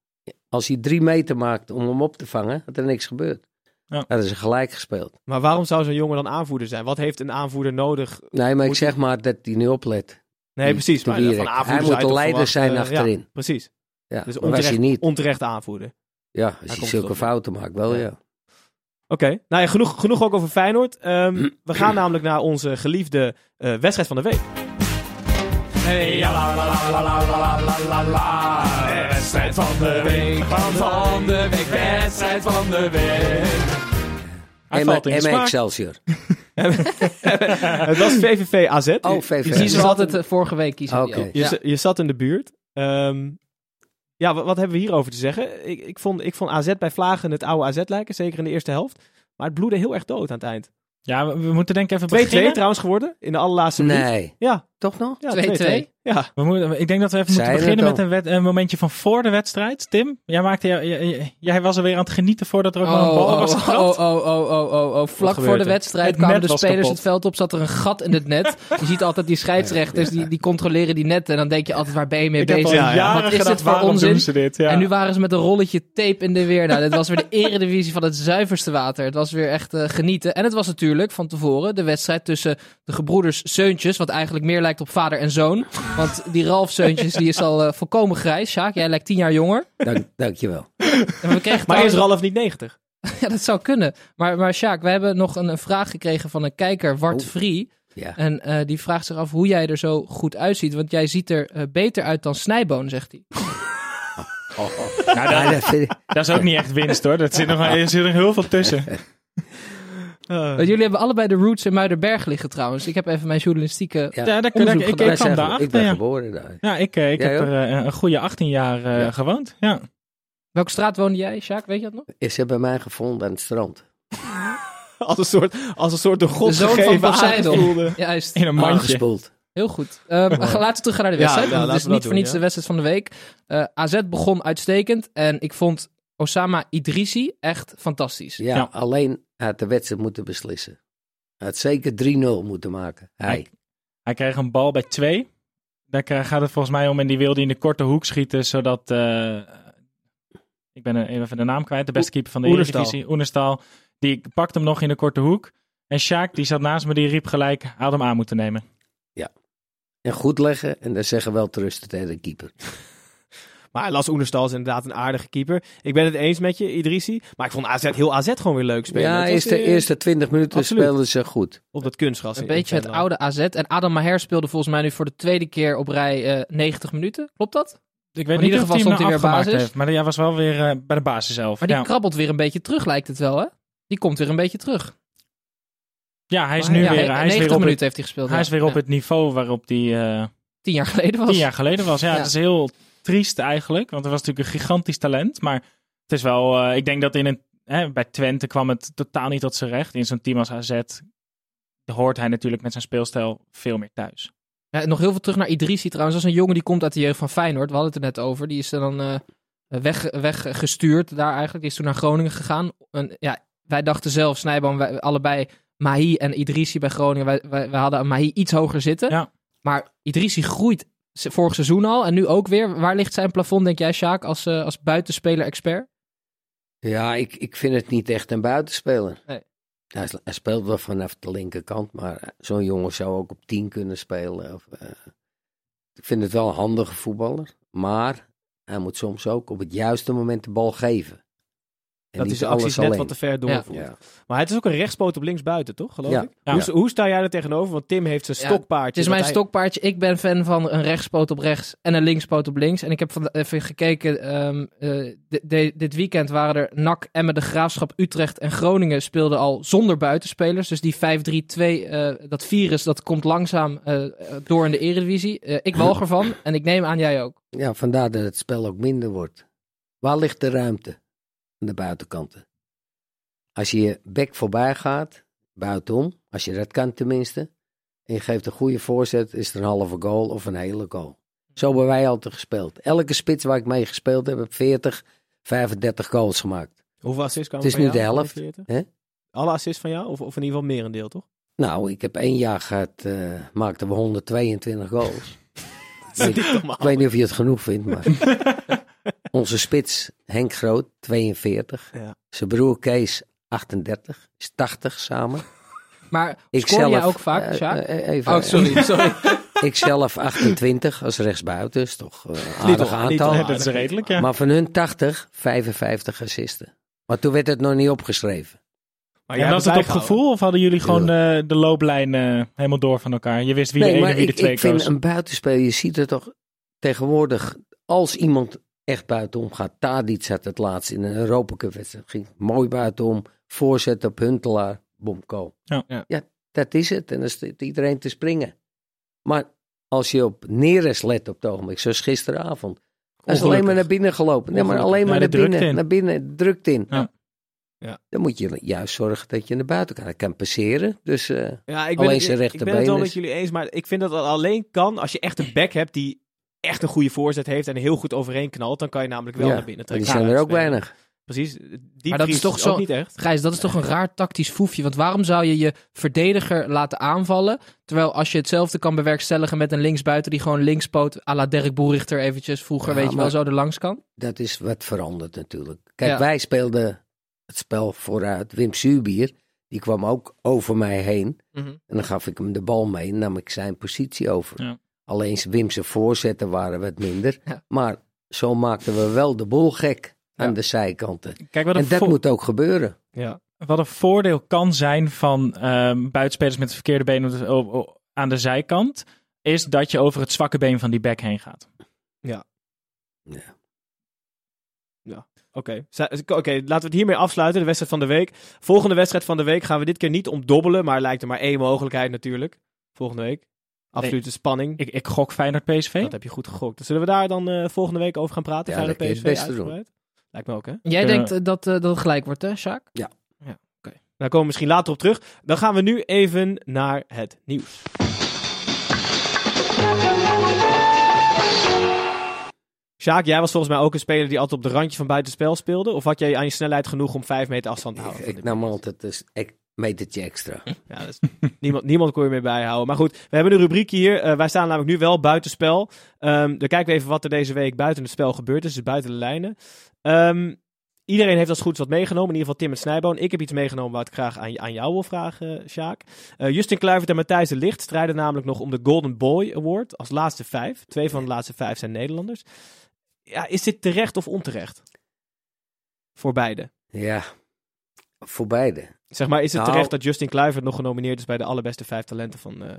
Als hij drie meter maakte om hem op te vangen, had er niks gebeurd. Ja. Hadden ze gelijk gespeeld. Maar waarom zou zo'n jongen dan aanvoerder zijn? Wat heeft een aanvoerder nodig? Nee, maar ik zeg maar dat hij nu oplet. Nee, Die- precies. Maar van Hij moet de leider zijn eh, achterin. Ja, precies. Ja, Dus was hij onterecht, niet. onterecht aanvoerder. Ja, als hij zulke fouten maakt, wel Ja. ja. Oké, nou ja, genoeg, genoeg ook over Feyenoord. Ehm, we gaan namelijk naar onze geliefde eh, wedstrijd van de week. Hey, wedstrijd van de week. Van, van de week, wedstrijd van de week. Emma Excelsior. het was VVV AZ. Oh, VVV. Je, je, zat vorige week kiezen. Okay. Je, je, zat in de buurt. Ehm, ja, wat, wat, hebben we hierover te zeggen? Ik, ik, vond, ik vond AZ bij Vlagen het oude AZ lijken, zeker in de eerste helft. Maar het bloedde heel erg dood aan het eind. Ja, we moeten denken even. Twee keer, trouwens geworden in de allerlaatste minuut. Nee. Ja, toch nog? ja 2-2. Ja, We moeten, ik denk dat we even moeten beginnen met een, wed- een momentje van voor de wedstrijd. Tim, jij, maakte, jij, jij, jij was er weer aan het genieten voordat er ook wel een bal was oh, getrapt. oh, oh, oh, oh, oh, oh. Vlak voor de er? wedstrijd Het kwamen net de spelers kapot. het veld op, zat er een gat in het net. Je ziet altijd die scheidsrechters, die, die controleren die netten. En dan denk je altijd, waar ben je mee Ik heb al bezig? Ja, ja. jaren Wat is gedacht, dit voor waarom onzin? doen ze dit? Ja. En nu waren ze met een rolletje tape in de weer. Nou, dit was weer de eredivisie van het zuiverste water. Het was weer echt eh, genieten. En het was natuurlijk van tevoren de wedstrijd tussen de gebroeders Seuntjes, wat eigenlijk meer lijkt op vader en zoon. Want die Ralf Seuntjes, die is al eh, volkomen grijs. Sjaak, jij lijkt tien jaar jonger. Dank, dankjewel. En we kregen maar is Ralf niet 90? Ja, dat zou kunnen. Maar, maar Sjaak, we hebben nog een, een vraag gekregen van een kijker, Wart Oh. Vree. Ja. En eh, die vraagt zich af hoe jij er zo goed uitziet. Want jij ziet er eh, beter uit dan Snijboon, zegt hij. Nou, Ja, dat, ik- is ook niet echt winst hoor. Dat zit nog, er zit er heel veel tussen. Eh, Want jullie hebben allebei de roots in Muidenberg liggen trouwens. Ik heb even mijn journalistieke... Ja. Ja, dat, Onderzoek ik, ik, gedaan. ik kwam daarachter. ik ben ja. geboren daar. Ja, ik, eh, ik Jij heb ook? er eh, een goede 18 jaar eh, Ja. gewoond. Ja. Welke straat woonde jij, Sjaak? Weet je dat nog? Is ze bij mij gevonden aan het strand. als, een soort, als een soort God De zoon van gegeven. Juist. In een mandje. Aangespoeld. Heel goed. Ehm, Laten we terug gaan naar de wedstrijd. Ja, want ja, het is niet voor niets de wedstrijd van de week. Eh, AZ begon uitstekend. En ik vond Osama Idrissi echt fantastisch. Ja, Ja. alleen hij had de wedstrijd moeten beslissen. Hij had zeker 3-0 moeten maken. Hij. Hij kreeg een bal bij twee. Daar krijg- gaat het volgens mij om en die wilde hij in de korte hoek schieten, zodat... eh, ik ben even de naam kwijt, de beste keeper van de. Eredivisie, Oenerstal. Die pakte hem nog in de korte hoek. En Sjaak, die zat naast me, die riep gelijk, had hem aan moeten nemen. En goed leggen en dan zeggen wel trusten tegen de keeper. Maar Las Oenerstal is inderdaad een aardige keeper. Ik ben het eens met je, Idrissi. Maar ik vond AZ, heel AZ gewoon weer leuk spelen. Ja, eerst de eh, eerste 20 minuten absoluut. speelden ze goed. Op dat kunstgras. Een in- in beetje het oude AZ. En Adam Maher speelde volgens mij nu voor de tweede keer op rij eh 90 minuten. Klopt dat? Ik weet in niet ieder of geval hij stond hij weer afgemaakt basis. heeft, maar hij was wel weer eh, bij de basis zelf. Maar die ja. krabbelt weer een beetje terug, lijkt het wel, hè? Die komt weer een beetje terug. ja, hij is Maar nu ja, weer, he- hij is 90 weer op, het, minuten heeft hij gespeeld. hij ja. is weer op Ja. het niveau waarop hij eh, Tien jaar geleden was. tien jaar geleden was. Ja, Ja. het is heel triest eigenlijk, want hij was natuurlijk een gigantisch talent. Maar het is wel, eh, ik denk dat in een, hè, bij Twente kwam het totaal niet tot zijn recht. In zo'n team als AZ hoort hij natuurlijk met zijn speelstijl veel meer thuis. Ja, nog heel veel terug naar Idrissi trouwens. Dat is een jongen die komt uit de jeugd van Feyenoord. We hadden het er net over. Die is er dan eh, weg, weggestuurd daar eigenlijk. Die is toen naar Groningen gegaan. En, ja, wij dachten zelf, Snijboom, wij, allebei Mahi en Idrissi bij Groningen. Wij, wij, wij hadden Mahi iets hoger zitten. Ja. Maar Idrissi groeit vorig seizoen al en nu ook weer. Waar ligt zijn plafond, denk jij, Sjaak, als, eh, als buitenspeler-expert? Ja, ik, ik vind het niet echt een buitenspeler. Nee. Hij, speelt wel vanaf de linkerkant, maar zo'n jongen zou ook op 10 kunnen spelen. Of, eh, ik vind het wel een handige voetballer, maar hij moet soms ook op het juiste moment de bal geven. En Dat is de acties alles net alleen. wat te ver doorvoert. Ja. Maar het is ook een rechtspoot op linksbuiten, toch? Geloof Ja. ik? Ja. Hoe, hoe sta jij er tegenover? Want Tim heeft zijn Ja, stokpaardje. Het is mijn hij- stokpaardje. Ik ben fan van een rechtspoot op rechts en een linkspoot op links. En ik heb van, even gekeken. ehm, eh, di- di- dit weekend waren er NAC, Emmen, de Graafschap, Utrecht en Groningen speelden al zonder buitenspelers. Dus die 5-3-2, eh, dat virus, dat komt langzaam eh, door in de eredivisie. Ik walg ervan en ik neem aan jij ook. ja, vandaar dat het spel ook minder wordt. Waar ligt de ruimte aan de buitenkanten? Als je je bek voorbij gaat, buitenom, als je dat kan tenminste, en je geeft een goede voorzet, is er een halve goal of een hele goal. Zo hebben wij altijd gespeeld. Elke spits waar ik mee gespeeld heb, heb 40, 35 goals gemaakt. Hoeveel assists kwamen Het is nu de helft, 40? hè? Alle assists van jou? Of, of in ieder geval merendeel, toch? Nou, ik heb één jaar gehad, eh, maakten we 122 goals. Ik weet niet of je het genoeg vindt, maar... Onze spits, Henk Groot, 42. Ja. Zijn broer Kees, 38. Is 80 samen. Maar Ik scoor jij zelf, ook vaak, eh, Sjaak? eh, even, oh, sorry, sorry. ik zelf 28 als rechtsbuiten. Is toch eh, een Niet aardig niet aantal. toch Ja, dat is redelijk, ja. Maar van hun 80, 55 assisten. Maar toen werd het nog niet opgeschreven. Maar en jij was het op gevoel of hadden jullie gewoon eh, de looplijn eh, helemaal door van elkaar? Je wist wie de ene en wie de ik, twee ik vind koos. een buitenspeler, je ziet het toch tegenwoordig, als iemand echt buitenom gaat. Tadic had het laatst in een Europa Cup wedstrijd. Ging mooi buitenom, voorzet op Huntelaar, boom, goal. Ja. Ja. dat is het. En dan staat iedereen te springen. Maar als je op Neres let op het ogenblik, zoals gisteravond. Hij is alleen maar naar binnen gelopen. Nee, maar alleen maar Ja, naar binnen, in. naar binnen, drukt in. Ja. Ja. Dan moet je juist zorgen dat je naar buiten kan. Hij kan passeren, dus... eh, Ja, ik ben, Alleen het, zijn ik ben het wel rechterbeen met jullie eens, maar ik vind dat het alleen kan als je echt een back hebt die echt een goede voorzet heeft en heel goed overheen knalt. Dan kan je namelijk wel ja, naar binnen maar die trekken. zijn er ook Spelen. weinig. Precies. Die Maar dat is toch zo- niet echt. Gijs, dat is toch een raar tactisch foefje. Want waarom zou je je verdediger laten aanvallen? Terwijl als je hetzelfde kan bewerkstelligen met een linksbuiten die gewoon linkspoot à la Dirk Boerichter eventjes vroeger, Ja, weet je wel, zo er langs kan. Dat is wat veranderd natuurlijk. Kijk, Ja. wij speelden het spel vooruit. Wim Zuurbier, die kwam ook over mij heen. Mhm. En dan gaf ik hem de bal mee en nam ik zijn positie over. Ja. Alleen Wim zijn voorzetten waren wat minder. Ja. Maar zo maakten we wel de boel gek aan Ja. de zijkanten. Kijk, wat een, En dat moet ook gebeuren. Ja. wat een voordeel kan zijn van ehm, buitenspelers met het verkeerde been de- aan de zijkant, is dat je over het zwakke been van die back heen gaat. Ja. Oké, Za- Oké, laten we het hiermee afsluiten, de wedstrijd van de week. Volgende wedstrijd van de week gaan we dit keer niet omdobbelen, maar lijkt er maar één mogelijkheid natuurlijk. Volgende week. Absolute spanning. Ik, ik gok Feyenoord PSV. Dat heb je goed gegokt. Dus zullen we daar dan eh, volgende week over gaan praten? Ja, Feyenoord dat PSV uitgebreid? Lijkt me ook, hè? Jij denkt eh, dat, eh, dat het gelijk wordt, hè, Sjaak? Daar komen we misschien later op terug. Dan gaan we nu even naar het nieuws. Sjaak, jij was volgens mij ook een speler die altijd op de randje van buitenspel speelde. Of had jij aan je snelheid genoeg om vijf meter afstand te Ik, houden? ik de nam altijd dus, ik, metertje extra. Ja, dus niemand, niemand kon je meer bijhouden. Maar goed, we hebben een rubriek hier. Eh, wij staan namelijk nu wel buitenspel. Ehm dan kijken we even wat er deze week buiten het spel gebeurd is. Dus buiten de lijnen. Ehm, iedereen heeft als goed wat meegenomen. In ieder geval Tim en Snijboon. Ik heb iets meegenomen wat ik graag aan, aan jou wil vragen, Sjaak. Eh, Justin Kluivert en Matthijs de Licht strijden namelijk nog om de Golden Boy Award. Als laatste vijf. Twee van de laatste vijf zijn Nederlanders. Ja, is dit terecht of onterecht? Voor beide. Ja, voor beide. Zeg maar, is het Nou- terecht dat Justin Kluivert nog genomineerd is bij de allerbeste vijf talenten van, eh,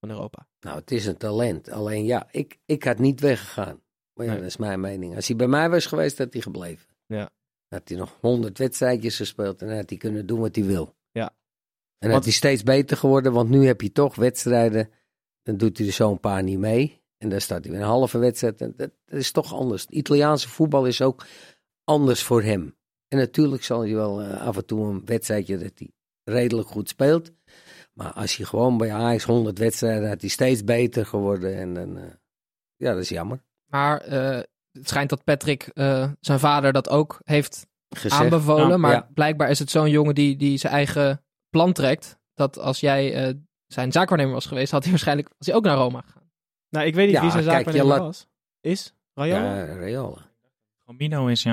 van Europa? Nou, het is een talent. Alleen ja, ik, ik had niet weggegaan. Maar ja, Nee. dat is mijn mening. Als hij bij mij was geweest, had hij gebleven. Ja. Had hij nog honderd wedstrijdjes gespeeld en had hij kunnen doen wat hij wil. Ja. En Want- had hij steeds beter geworden, want nu heb je toch wedstrijden. Dan doet hij er zo'n paar niet mee. En dan staat hij weer een halve wedstrijd. En dat, dat is toch anders. Het Italiaanse voetbal is ook anders voor hem. En natuurlijk zal hij wel eh, af en toe een wedstrijdje dat hij redelijk goed speelt. Maar als je gewoon bij Ajax 100 wedstrijden had hij steeds beter geworden. En dan, eh, ja, dat is jammer. Maar eh, het schijnt dat Patrick, eh, zijn vader, dat ook heeft Gezegd. aanbevolen. Ja, maar ja. blijkbaar is het zo'n jongen die, die zijn eigen plan trekt. Dat als jij eh, zijn zaakwaarnemer was geweest, had hij waarschijnlijk was hij ook naar Roma gegaan. Nou, ik weet niet Ja, wie zijn kijk, zaakwaarnemer je laat- was. Is? Rayola? Ja, Real.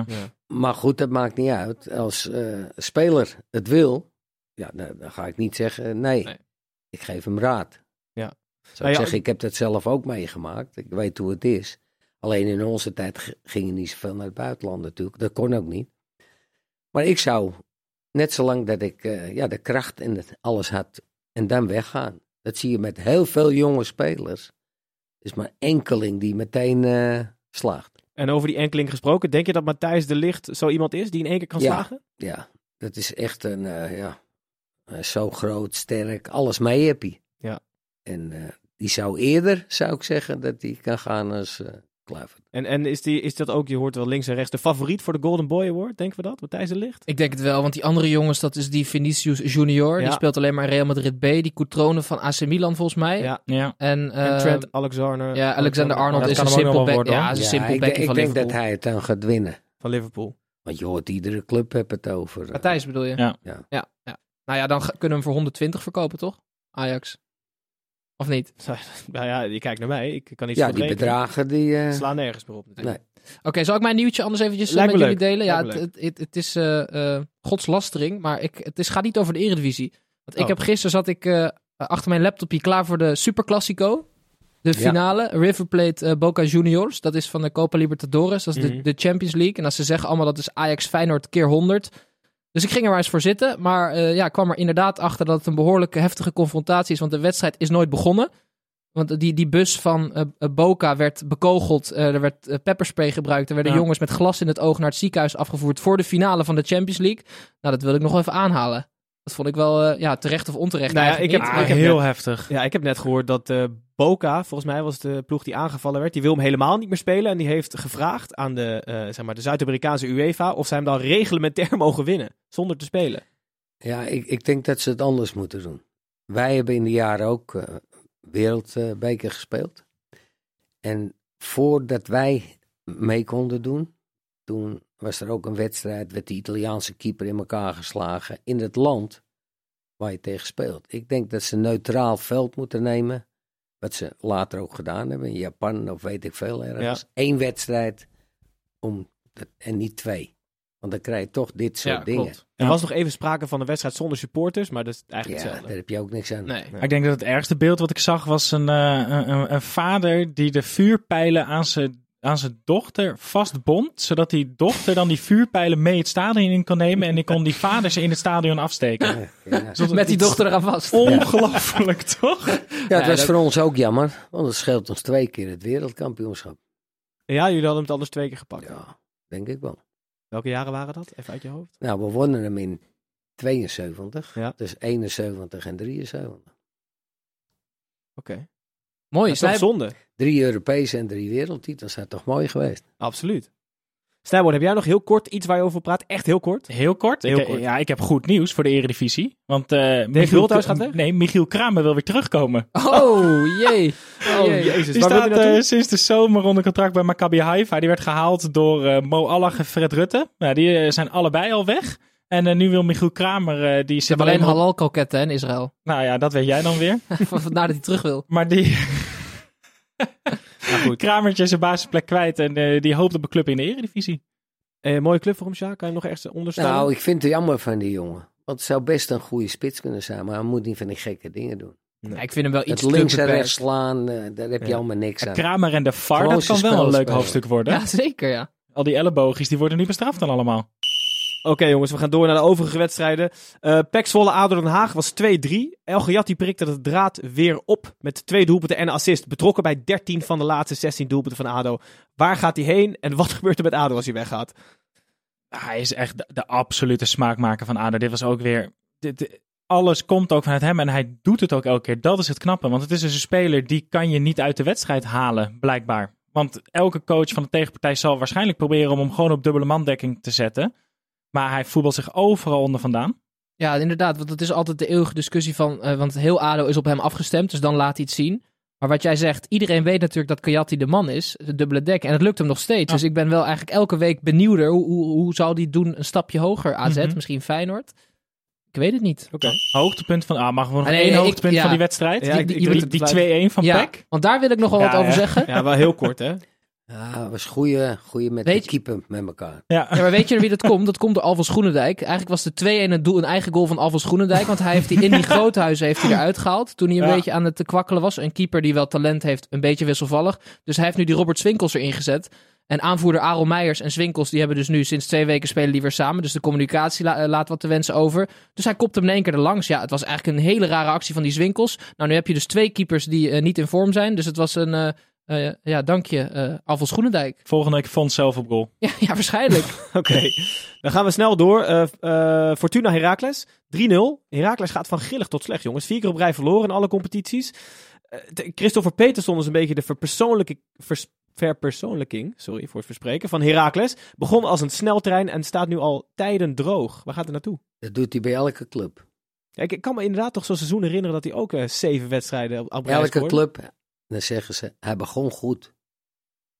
Is, ja. Maar goed, dat maakt niet uit. Als eh, speler het wil, ja, dan, dan ga ik niet zeggen nee. Nee. Ik geef hem raad. Ja. Zou Nou ik ja, zeggen, ik heb dat zelf ook meegemaakt. Ik weet hoe het is. Alleen in onze tijd g- ging je niet zoveel naar het buitenland natuurlijk. Dat kon ook niet. Maar ik zou, net zolang dat ik eh, ja, de kracht en het alles had, en dan weggaan. Dat zie je met heel veel jonge spelers. Er is maar enkeling die meteen eh, slaagt. En over die enkeling gesproken, denk je dat Matthijs de Licht zo iemand is die in één keer kan Ja. slagen? Ja, dat is echt een, eh, ja, eh, zo groot, sterk, alles mee heb hij. Ja. En eh, die zou eerder, zou ik zeggen, dat die kan gaan als Kluivert. En, en is, die, is dat ook, je hoort wel links en rechts, de favoriet voor de Golden Boy Award? Denken we dat? Matthijs de Licht? Ik denk het wel, want die andere jongens, dat is die Vinicius Junior. Ja. Die speelt alleen maar in Real Madrid B. Die Coutrone van AC Milan volgens mij. Ja. ja. En, En eh, Trent Alexander. ja, Alexander Arnold Dat is een simpel back. Ja, is een Ja, simpel ik, backje denk- ik van denk Liverpool. dat hij het dan gaat winnen. van Liverpool. Want je hoort iedere club heeft het over. Matthijs bedoel je? Ja. Ja. ja, ja. Nou ja, dan kunnen we hem voor 120 verkopen, toch? Ajax. Of niet? Nou ja, je kijkt naar mij. Ik kan niet Ja, die rekenen. bedragen die... eh, Slaan nergens meer op natuurlijk. Oké, zal ik mijn nieuwtje anders eventjes eh, Lijkt met me jullie leuk. delen? Ja, Lijkt het, het, het, het is eh, eh, godslastering, maar ik, het is, gaat niet over de eredivisie. Want ik Oh. heb gisteren zat ik eh, achter mijn laptopje klaar voor de Super Classico. De Ja. finale, River Plate Boca Juniors. Dat is van de Copa Libertadores. Dat is Mhm. de, de Champions League. En als ze zeggen allemaal dat is Ajax Feyenoord keer 100. Dus ik ging er maar eens voor zitten. Maar eh, ja, ik kwam er inderdaad achter dat het een behoorlijke heftige confrontatie is. Want de wedstrijd is nooit begonnen. Want die, die bus van eh, eh, Boca werd bekogeld. Er werd pepperspray gebruikt. Er werden Ja. jongens met glas in het oog naar het ziekenhuis afgevoerd. voor de finale van de Champions League. Nou, dat wil ik nog even aanhalen. Dat vond ik wel eh, ja, terecht of onterecht. Nou ja, ik heb- Ah, maar- heb heel net- heftig. Ja, ik heb net gehoord dat eh, Boca, volgens mij was de ploeg die aangevallen werd, die wil hem helemaal niet meer spelen. En die heeft gevraagd aan de, eh, zeg maar, de Zuid-Amerikaanse UEFA of zij hem dan reglementair mogen winnen, zonder te spelen. Ja, ik, ik denk dat ze het anders moeten doen. Wij hebben in de jaren ook eh, wereldbeker gespeeld. En voordat wij mee konden doen, toen was er ook een wedstrijd, werd de Italiaanse keeper in elkaar geslagen in het land waar je tegen speelt. Ik denk dat ze neutraal veld moeten nemen, wat ze later ook gedaan hebben, in Japan of weet ik veel ergens. Eén wedstrijd om dat- en niet twee. Want dan krijg je toch dit soort Ja, dingen. klopt. Er Ja. was nog even sprake van een wedstrijd zonder supporters, maar dat is eigenlijk Ja, hetzelfde. daar heb je ook niks aan. Nee. Ja. Ik denk dat het ergste beeld wat ik zag was een, eh, een, een vader die de vuurpijlen aan zijn, aan zijn dochter vastbond. Zodat die dochter dan die vuurpijlen mee het stadion in kon nemen. En die kon die vader ze in het stadion afsteken. Ja. Zodat Met die dochter eraan vast. Ongelooflijk, toch? Ja, het Ja, was dat- voor ons ook jammer, want het scheelt ons twee keer het wereldkampioenschap. Ja, jullie hadden het anders twee keer gepakt. Ja, denk ik wel. Welke jaren waren dat? Even uit je hoofd. Nou, we wonnen hem in 72, Ja. dus 71 en 73. Oké. Mooi. Dat is toch zonde? Drie Europese en drie wereldtitels, dat is toch mooi geweest? Absoluut. Snijboord, heb jij nog heel kort iets waar je over praat? Echt heel kort? Heel kort. Heel ik, kort. Ja, ik heb goed nieuws voor de Eredivisie. Want eh Michiel, Bulthuis gaat weg? Nee, Michiel Kramer wil weer terugkomen. Oh, jee. Oh, jee. jezus. Die staat eh, sinds de zomer onder contract bij Maccabi Haifa. Die werd gehaald door eh, Mo Allah en Fred Rutte. Nou, die zijn allebei al weg. En eh, nu wil Michiel Kramer, eh, die Ze zit hebben alleen alleen... halal kroketten hè, in Israël. Nou ja, dat weet jij dan weer. Vandaar dat hij terug wil. Maar die Nou goed. Kramertje is zijn basisplek kwijt en eh, die hoopt op een club in de eredivisie. Eh, mooie club voor hem, Sjaak. Kan je hem nog ergens ondersteunen? Nou, ik vind het jammer van die jongen. Want het zou best een goede spits kunnen zijn, maar hij moet niet van die gekke dingen doen. Ja, ik vind hem wel iets Het te links en rechts slaan, daar heb je Ja. allemaal niks aan. Kramer en de VAR, Gewoon dat kan wel een leuk spelen. hoofdstuk worden. Ja, zeker ja. Al die elleboogjes, die worden niet bestraft dan allemaal. Oké jongens, we gaan door naar de overige wedstrijden. Eh Pek ADO Den Haag was 2-3. El Gayati prikte de draad weer op met twee doelpunten en assist. Betrokken bij 13 van de laatste 16 doelpunten van ADO. Waar gaat hij heen en wat gebeurt er met ADO als hij weggaat? Hij is echt de, absolute smaakmaker van ADO. Dit was ook weer... alles komt ook vanuit hem en hij doet het ook elke keer. Dat is het knappe, want het is dus een speler die kan je niet uit de wedstrijd halen, blijkbaar. Want elke coach van de tegenpartij zal waarschijnlijk proberen om hem gewoon op dubbele mandekking te zetten. Maar hij voetbalt zich overal onder vandaan. Ja, inderdaad. Want het is altijd de eeuwige discussie van... eh, want heel ADO is op hem afgestemd, dus dan laat hij het zien. Maar wat jij zegt, iedereen weet natuurlijk dat Kayati de man is. De dubbele dek. En het lukt hem nog steeds. Ja. Dus ik ben wel eigenlijk elke week benieuwder. Hoe, hoe, hoe zou die doen? Een stapje hoger AZ, Mhm. misschien Feyenoord? Ik weet het niet. Oké. Hoogtepunt van... Ah, mag we nog Ah, nee, één ik- hoogtepunt ja. van die wedstrijd? Ja, die ik- ik die, druk die, het die 2-1 van ja, Peck? want daar wil ik nog wel Ja, wat over ja. zeggen. Ja, wel heel kort hè. Ja, het was goede, goede met Weet de keeper met elkaar. Ja. Ja, maar weet je er wie dat komt? Dat komt door Alvels Groenendijk. Eigenlijk was de 2-1 een, doel, een eigen goal van Alvels Groenendijk. Want hij heeft die in die groothuizen heeft hij eruit gehaald. Toen hij een Ja. beetje aan het kwakkelen was. Een keeper die wel talent heeft, een beetje wisselvallig. Dus hij heeft nu die Robert Swinkels erin gezet. En aanvoerder Aaron Meijers en Swinkels, die hebben dus nu sinds twee weken spelen die weer samen. Dus de communicatie la- eh, laat wat te wensen over. Dus hij kopt hem in één keer er langs. Ja, het was eigenlijk een hele rare actie van die Swinkels. Nou, nu heb je dus twee keepers die eh, niet in vorm zijn. Dus het was een, eh, eh, ja, dank je, eh Alvels Groenendijk. Volgende week Fons zelf op goal. Ja, ja waarschijnlijk. Oké, dan gaan we snel door. Eh eh, Fortuna Heracles, 3-0. Heracles gaat van grillig tot slecht, jongens. Vier keer op rij verloren in alle competities. Eh, Christopher Peterson is een beetje de verpersoonlijke, vers- verpersoonlijking sorry voor het verspreken, van Heracles. Begon als een sneltrein en staat nu al tijden droog. Waar gaat hij naartoe? Dat doet hij bij elke club. Kijk, ik kan me inderdaad toch zo'n seizoen herinneren dat hij ook eh, zeven wedstrijden op, Elke club, dan zeggen ze, hij begon goed.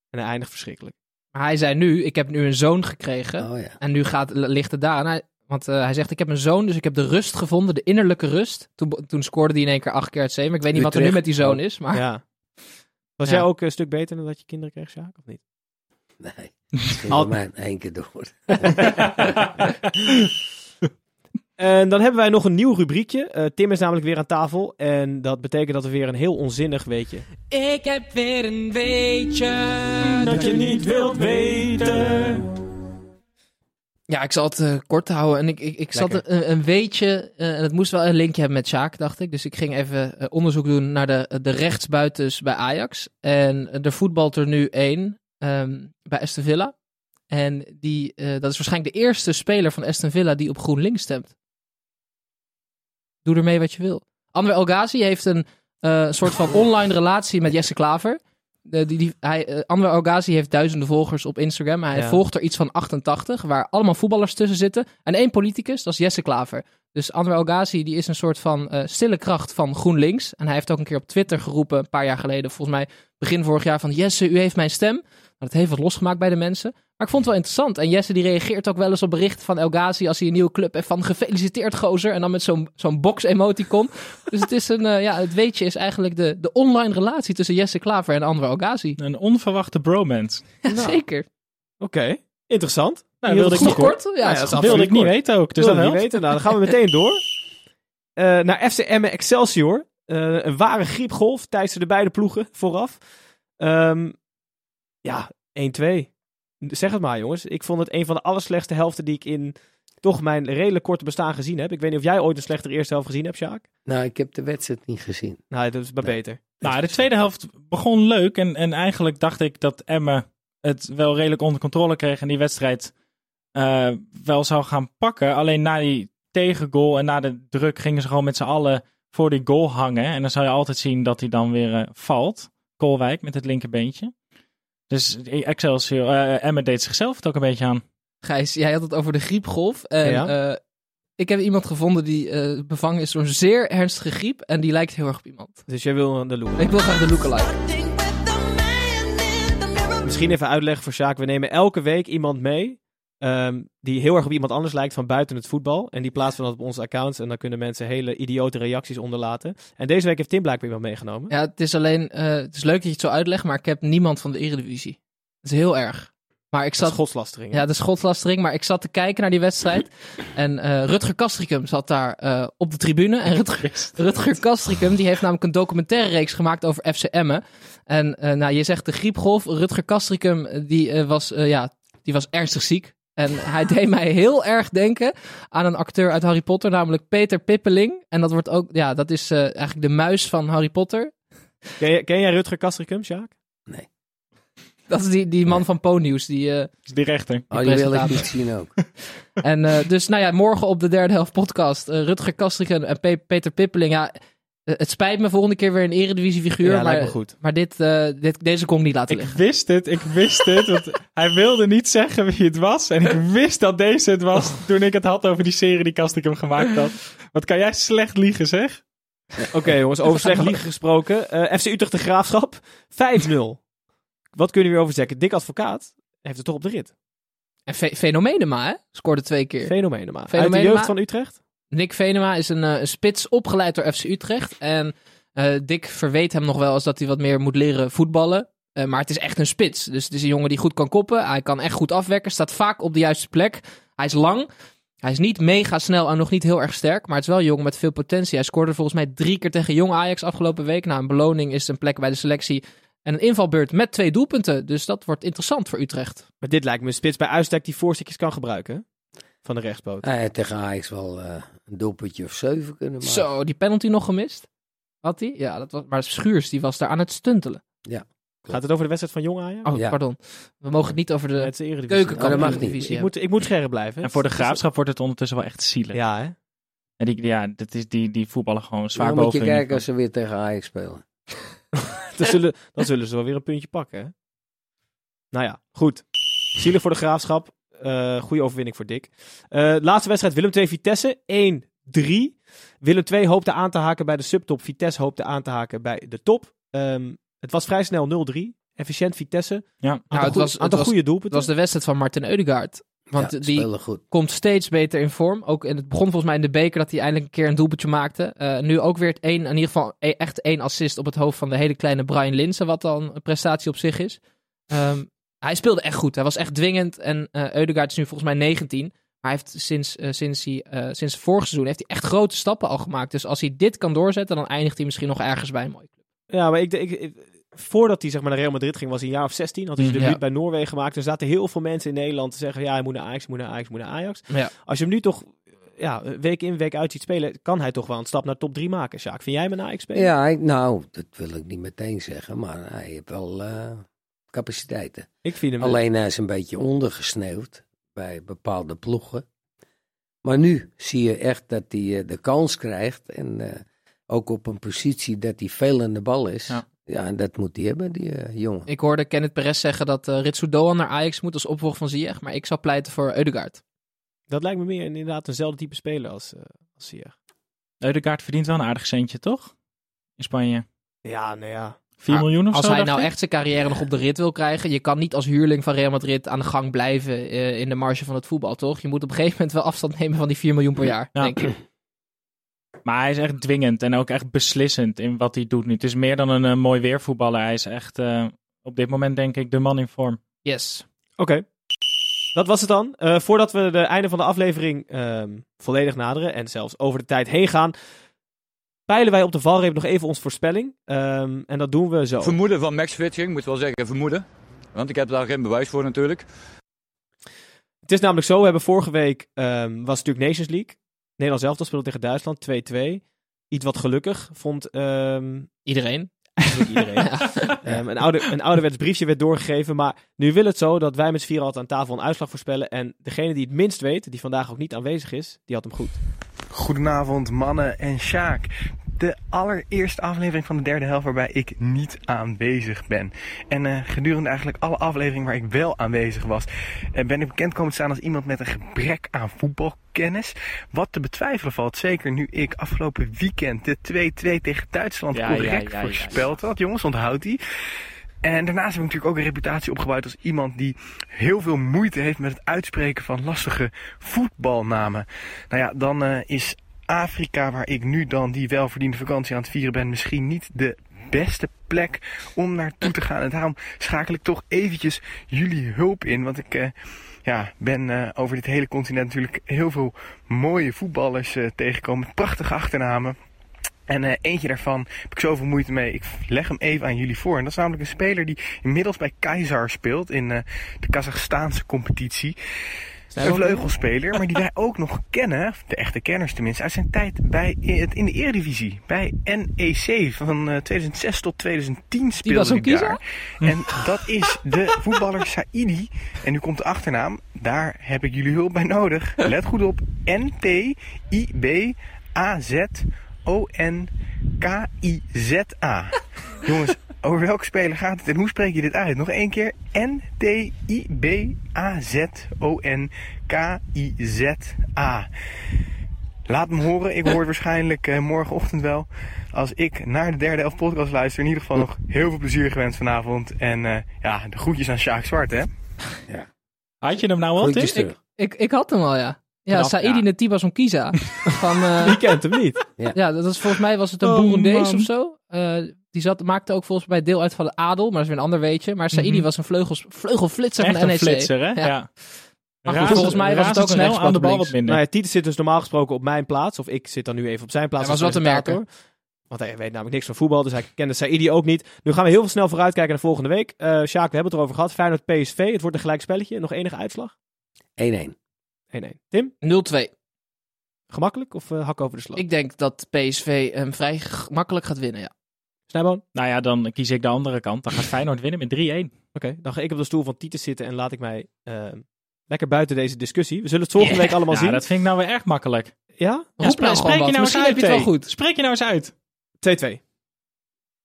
En hij eindigt verschrikkelijk. Maar hij zei nu, ik heb nu een zoon gekregen. Oh ja. En nu gaat, ligt het daar. Hij- want eh, hij zegt, ik heb een zoon, dus ik heb de rust gevonden, de innerlijke rust. Toen, toen scoorde hij in één keer acht keer uit zeven. Ik weet niet wat er nu met die zoon is, maar Ja. Was Ja. jij ook een stuk beter dan dat je kinderen kreeg, Sjaak, of niet? Nee, het ging Al- bij mij in één keer door. En dan hebben wij nog een nieuw rubriekje. Eh, Tim is namelijk weer aan tafel. En dat betekent dat we weer een heel onzinnig weetje. Ik heb weer een weetje Dat je niet wilt weten. ja, ik zal het eh, kort houden. En ik, ik, ik zat een, een weetje, eh, en het moest wel een linkje hebben met Sjaak, dacht ik. Dus ik ging even onderzoek doen naar de, de rechtsbuitens bij Ajax. En er voetbalt er nu één ehm, bij Aston Villa. En die, eh, dat is waarschijnlijk de eerste speler van Aston Villa die op GroenLinks stemt. Doe ermee wat je wil. Anwar El Ghazi heeft een eh, soort van online relatie met Jesse Klaver. De, die, die, hij, Anwar Ghazi heeft duizenden volgers op Instagram. Hij Ja. volgt er iets van 88, waar allemaal voetballers tussen zitten. En één politicus, dat is Jesse Klaver. Dus Anwar El Ghazi die is een soort van eh, stille kracht van GroenLinks. En hij heeft ook een keer op Twitter geroepen, een paar jaar geleden, volgens mij begin vorig jaar, van Jesse, u heeft mijn stem. Maar dat heeft wat losgemaakt bij de mensen. Maar ik vond het wel interessant. En Jesse die reageert ook wel eens op berichten van El Ghazi als hij een nieuwe club heeft van gefeliciteerd gozer. En dan met zo'n zo'n box-emoticon. dus het is een, eh, ja, het weetje is eigenlijk de, de online relatie tussen Jesse Klaver en Anwar El Ghazi. Een onverwachte bromance. Zeker. Oké, interessant. Nou, wilde ik, niet, Kort? Ja, ja, dat wilde ik niet kort. weten ook. Dus dat niet weten. Nou, dan gaan we meteen door. Eh, naar FC Emmen Excelsior. Eh, een ware griepgolf tijdens de beide ploegen vooraf. Ehm, ja, 1-2. Zeg het maar, jongens. Ik vond het een van de allerslechtste helften die ik in toch mijn redelijk korte bestaan gezien heb. Ik weet niet of jij ooit een slechtere eerste helft gezien hebt, Sjaak. Nou, ik heb de wedstrijd niet gezien. Nou, dat is maar Nee. beter. Nou, de tweede helft begon leuk. En, en eigenlijk dacht ik dat Emmen het wel redelijk onder controle kreeg. En die wedstrijd eh, wel zou gaan pakken. Alleen na die tegengoal en na de druk gingen ze gewoon met z'n allen voor die goal hangen. En dan zou je altijd zien dat hij dan weer eh, valt. Koolwijk met het linkerbeentje. Dus Excelsior, eh Emmen deed zichzelf het ook een beetje aan. Gijs, jij had het over de griepgolf. En Ja. eh, ik heb iemand gevonden die eh, bevangen is door een zeer ernstige griep. En die lijkt heel erg op iemand. Dus jij wil de loer. Ik wil graag de lookalike. Misschien even uitleggen voor Sjaak. We nemen elke week iemand mee ehm, die heel erg op iemand anders lijkt van buiten het voetbal. En die plaatsen we dan op onze accounts. En dan kunnen mensen hele idiote reacties onderlaten. En deze week heeft Tim blijkbaar iemand meegenomen. Ja, het is alleen, eh, het is leuk dat je het zo uitlegt, maar ik heb niemand van de Eredivisie. Het is heel erg. Maar ik Dat is zat, godslastering. hè? ja, de schotlastering, maar ik zat te kijken naar die wedstrijd. En eh, Rutger Kastricum zat daar eh, op de tribune. En Rutger, Rutger Kastricum, die heeft namelijk een documentaire reeks gemaakt over FC Emmen. En eh, nou, je zegt de griepgolf. Rutger Kastricum, die, eh, was, eh, ja, die was ernstig ziek. En hij deed mij heel erg denken aan een acteur uit Harry Potter, namelijk Peter Pippeling. En dat wordt ook, ja, dat is eh, eigenlijk de muis van Harry Potter. Ken, jij, ken jij Rutger Kastricum, Sjaak? Dat is die, die man van Po-nieuws. Die, eh, is die rechter. Oh, die wil ik niet zien ook. en eh, dus, nou ja, morgen op de derde helft podcast. Rutger Kastriken en Pe- Peter Pippeling. Ja, het spijt me volgende keer weer een eredivisie figuur. Ja, lijkt maar me goed. maar dit, eh, dit, deze kon ik niet laten Ik liggen. wist het, ik wist het. Want hij wilde niet zeggen wie het was. En ik wist dat deze het was toen ik het had over die serie die Kast ik hem gemaakt had. Wat kan jij slecht liegen, zeg? Oké jongens, over slecht liegen gesproken. Eh, FC Utrecht de Graafschap, 5-0. Wat kunnen we weer over zeggen? Dick Advocaat heeft het toch op de rit. En Ve- Fenomenema, hè? Scoorde twee keer. Fenomenema. Uit de Fenomenema. jeugd van Utrecht? Nick Venema is een, eh, een spits opgeleid door FC Utrecht. En eh, Dick verweet hem nog wel eens dat hij wat meer moet leren voetballen. Eh, maar het is echt een spits. Dus het is een jongen die goed kan koppen. Hij kan echt goed afwerken. Staat vaak op de juiste plek. Hij is lang. Hij is niet mega snel en nog niet heel erg sterk. Maar het is wel een jongen met veel potentie. Hij scoorde volgens mij drie keer tegen Jong Ajax afgelopen week. Nou, een beloning is een plek bij de selectie. En een invalbeurt met twee doelpunten. Dus dat wordt interessant voor Utrecht. Maar dit lijkt me een spits bij uitstek die voorstukjes kan gebruiken. Van de rechtspoot. Hij had tegen Ajax wel eh, een doelpuntje of zeven kunnen maken. Zo, die penalty nog gemist. Had hij? Ja, dat was, maar Schuurs die was daar aan het stuntelen. Gaat het over de wedstrijd van Jong Ajax? Oh, Ja. pardon. We mogen het niet over de Het is Eredivisie. keukenkampioen Oh, dat mag niet. divisie Ik moet, ik moet scherp blijven. En voor de graafschap wordt het ondertussen wel echt zielig. Ja, hè? En die, ja, dat is, die, die voetballen gewoon zwaar Dan moet boven je kijken als ze weer tegen Ajax spelen. Dan zullen, dan zullen ze wel weer een puntje pakken. Hè? Nou ja, goed. Zielig voor de graafschap. Eh goede overwinning voor Dick. Eh, laatste wedstrijd Willem 2 Vitesse 1-3. Willem 2 hoopte aan te haken bij de subtop. Vitesse hoopte aan te haken bij de top. Ehm, het was vrij snel 0-3. Efficiënt Vitesse. Ja. Aantal, Nou, het was- het aantal was- goede Het doelpunten. was de wedstrijd van Martin Eudegaard. Want ja, die goed. komt steeds beter in vorm. Ook in het begon volgens mij in de beker dat hij eindelijk een keer een doelpuntje maakte. Eh, nu ook weer het één, in ieder geval e- echt één assist op het hoofd van de hele kleine Brian Linsen. Wat dan een prestatie op zich is. Ehm, hij speelde echt goed. Hij was echt dwingend. En eh Eudegaard is nu volgens mij 19. Maar hij heeft sinds, eh, sinds, hij, eh, sinds vorig seizoen heeft hij echt grote stappen al gemaakt. Dus als hij dit kan doorzetten, dan eindigt hij misschien nog ergens bij een mooie club. Ja, maar ik, ik, ik- voordat hij zeg maar, naar Real Madrid ging, was hij een jaar of 16. Had hij zijn Mm, debuut ja. bij Noorwegen gemaakt. Er zaten heel veel mensen in Nederland te zeggen: ja, hij moet naar Ajax, hij moet naar Ajax, hij moet naar Ajax. Ja. Als je hem nu toch ja, week in, week uit ziet spelen, kan hij toch wel een stap naar top 3 maken. Sjaak, vind jij hem een Ajax spelen? Ja, hij- nou, dat wil ik niet meteen zeggen, maar hij heeft wel eh, capaciteiten. Ik vind hem Alleen hij is een beetje ondergesneeuwd bij bepaalde ploegen. Maar nu zie je echt dat hij eh, de kans krijgt. En eh, ook op een positie dat hij veel aan de bal is. Ja. Ja, en dat moet hij hebben, die eh, jongen. Ik hoorde Kenneth Perez zeggen dat uh, Ritsu Doan naar Ajax moet als opvolger van Ziyech. Maar ik zou pleiten voor Eudegaard. Dat lijkt me meer inderdaad eenzelfde type speler als, uh, als Ziyech. Eudegaard verdient wel een aardig centje, toch? In Spanje. Ja, nou ja. 4 Maar miljoen of Als zo, hij dacht nou ik? echt zijn carrière nog op de rit wil krijgen. Je kan niet als huurling van Real Madrid aan de gang blijven uh, in de marge van het voetbal, toch? Je moet op een gegeven moment wel afstand nemen van die 4 miljoen per jaar, Ja. denk ik. Maar hij is echt dwingend en ook echt beslissend in wat hij doet nu. Het is meer dan een eh, mooi weervoetballer. Hij is echt eh, op dit moment denk ik de man in vorm. Yes. Oké. Dat was het dan. Uh, voordat we de einde van de aflevering um, volledig naderen en zelfs over de tijd heen gaan, peilen wij op de valreep nog even onze voorspelling. Um, en dat doen we zo. Vermoeden van Max Fitching, moet wel zeggen vermoeden. Want ik heb daar geen bewijs voor natuurlijk. Het is namelijk zo, we hebben vorige week, um, was natuurlijk Nations League. Nederland zelf speelde tegen Duitsland, 2-2. Iets wat gelukkig, vond um, iedereen. iedereen. ja. um, een, oude, een ouderwets briefje werd doorgegeven, maar nu wil het zo dat wij met z'n vier altijd aan tafel een uitslag voorspellen. En degene die het minst weet, die vandaag ook niet aanwezig is, die had hem goed. Goedenavond mannen en Sjaak. De allereerste aflevering van de derde helft waarbij ik niet aanwezig ben. En uh, gedurende eigenlijk alle afleveringen waar ik wel aanwezig was, uh, ben ik bekend komen te staan als iemand met een gebrek aan voetbalkennis. Wat te betwijfelen valt, zeker nu ik afgelopen weekend de 2-2 tegen Duitsland Ja, correct ja, ja, ja, voorspeld had. Jongens, onthoud die. En daarnaast heb ik natuurlijk ook een reputatie opgebouwd als iemand die heel veel moeite heeft met het uitspreken van lastige voetbalnamen. Nou ja, dan eh, is Afrika, waar ik nu dan die welverdiende vakantie aan het vieren ben, misschien niet de beste plek om naartoe te gaan. En daarom schakel ik toch eventjes jullie hulp in. Want ik eh, ja, ben eh, over dit hele continent natuurlijk heel veel mooie voetballers eh, tegengekomen. Met prachtige achternamen. En eentje daarvan heb ik zoveel moeite mee. Ik leg hem even aan jullie voor. En dat is namelijk een speler die inmiddels bij Kaiser speelt in de Kazachstaanse competitie. Een vleugelspeler, maar die wij ook nog kennen, de echte kenners tenminste, uit zijn tijd bij het, in de Eredivisie. Bij NEC van eh, 2006 tot 2010 speelde was hij daar. En dat is de voetballer Saidi. En nu komt de achternaam. Daar heb ik jullie hulp bij nodig. Let goed op. N-T-I-B-A-Z-O-N-K-I-Z-A. Jongens, over welke speler gaat het en hoe spreek je dit uit? Nog één keer. N-T-I-B-A-Z-O-N-K-I-Z-A. Laat me horen. Ik hoor het waarschijnlijk eh, morgenochtend wel. Als ik naar de derde elf podcast luister. In ieder geval nog heel veel plezier gewenst vanavond. En eh, ja, de groetjes aan Sjaak Zwart, hè? Had je hem nou al, Groetjes Tim? terug. Ik, ik had hem al, ja. Ja, Saidi ja. Onkiza. Van, eh, kent hem niet? ja, dat was volgens mij was het een Oh, Boerendees of zo. Eh, die zat, maakte ook volgens mij deel uit van de adel, maar dat is weer een ander weetje. Maar Saidi Mhm. was een vleugels, vleugelflitser Echt van de een NEC. flitser, hè? Ja. Ja. Maar goed, volgens mij was het ook rechtsback aan de bal links. wat minder. Nou ja, zit dus normaal gesproken op mijn plaats. Of ik zit dan nu even op zijn plaats. Hij als was wat te presentator. Want hij weet namelijk niks van voetbal, dus hij kende Saidi ook niet. Nu gaan we heel veel snel vooruitkijken naar volgende week. Eh Sjaak, we hebben het erover gehad. Feyenoord PSV, het wordt een gelijk spelletje. Nog enige uitslag? 1-1. 1-1. Tim, 0-2. gemakkelijk of eh, hak over de slag? Ik denk dat PSV hem vrij gemakkelijk gaat winnen, ja. Snijboon? Nou ja, dan kies ik de andere kant. Dan gaat Feyenoord winnen met 3-1. Oké, dan ga ik op de stoel van Titus zitten en laat ik mij eh, lekker buiten deze discussie. We zullen het volgende week allemaal Ja, zien. dat vind ik nou weer erg makkelijk. Ja? Roep Ja, nou spreek, je wat. nou eens Misschien uit, heb je het wel goed. Spreek je nou eens uit. 2-2.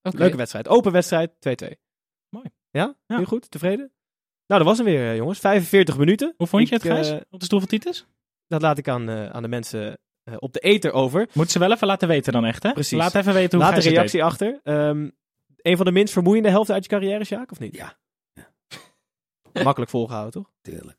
Oké. Leuke wedstrijd. Open wedstrijd, 2-2. Mooi. Ja? Ja. Nu goed? Tevreden? Nou, dat was hem weer, eh, jongens. 45 minuten. Hoe vond je Ik, het, Gijs? eh, op de stoel van Titus? dat laat ik aan, eh, aan de mensen eh, op de ether over. Moet ze wel even laten weten dan echt, hè? Precies. Laat even weten hoe Laat het reactie achter. Ehm, een van de minst vermoeiende helften uit je carrière, Sjaak, of niet? Ja. Makkelijk volgehouden, toch? Tuurlijk.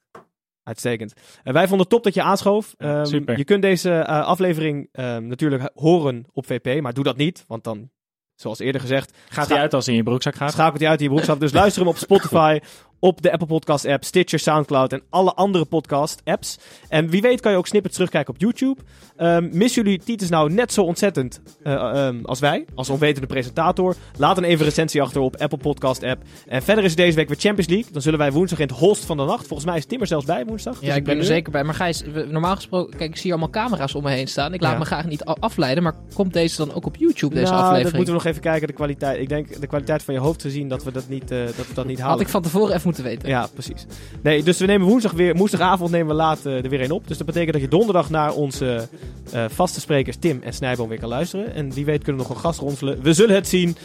Uitstekend. En wij vonden het top dat je aanschoof. Ja, Ehm, super. Je kunt deze eh, aflevering ehm, natuurlijk horen op VP, maar doe dat niet, want dan, zoals eerder gezegd. Gaat hij uit als hij in je broekzak gaat? schakelt hij uit in je broekzak. Dus luister hem op Spotify, op de Apple Podcast app, Stitcher, Soundcloud en alle andere podcast apps. En wie weet kan je ook snippets terugkijken op YouTube. Ehm missen jullie Titus nou net zo ontzettend eh, ehm, als wij, als onwetende presentator? Laat dan even een recensie achter op Apple Podcast app. En verder is deze week weer Champions League. Dan zullen wij woensdag in het holst van de nacht. Volgens mij is Tim er zelfs bij woensdag. Ja, Dus ik ben er er zeker bij. Maar Gijs, normaal gesproken, kijk, ik zie allemaal camera's om me heen staan. Ik laat Ja. me graag niet afleiden, maar komt deze dan ook op YouTube, deze nou, aflevering? dat moeten we nog even kijken, de kwaliteit. Ik denk de kwaliteit van je hoofd gezien dat we dat niet, eh, dat we dat niet halen. Had ik van tevoren even moeten weten. Ja, precies. Nee, dus we nemen woensdag weer, woensdagavond nemen we laat eh, er weer een op. Dus dat betekent dat je donderdag naar onze eh, vaste sprekers Tim en Snijboom weer kan luisteren. En wie weet kunnen we nog een gast ronselen. We zullen het zien.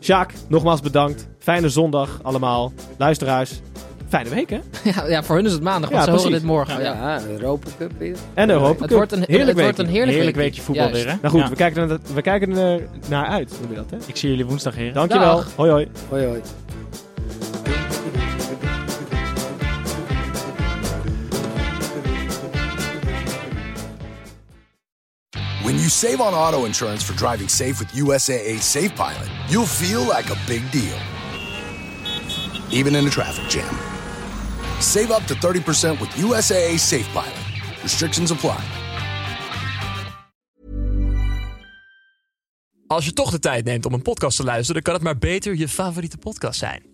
Sjaak, nogmaals bedankt. Fijne zondag allemaal. Luisteraars, fijne week hè? Ja, ja, voor hun is het maandag, want Ja, ze horen dit morgen. Ja. Ja, Europa Cup weer. En de Europa Het Cup. wordt een heerlijk het wordt een heerlijk, Heerlijk weekje. voetbal Juist. weer, hè? Nou goed, Ja. we, kijken er, we kijken er naar uit, noem je dat hè? Ik zie jullie woensdag, heren. Dankjewel. Dag. Hoi hoi. Hoi hoi. You save on auto insurance for driving safe with USAA Safe Pilot, you'll feel like a big deal, even in a traffic jam. Save up to 30% with USAA Safe Pilot. Restrictions apply. Als je toch de tijd neemt om een podcast te luisteren, dan kan het maar beter je favoriete podcast zijn.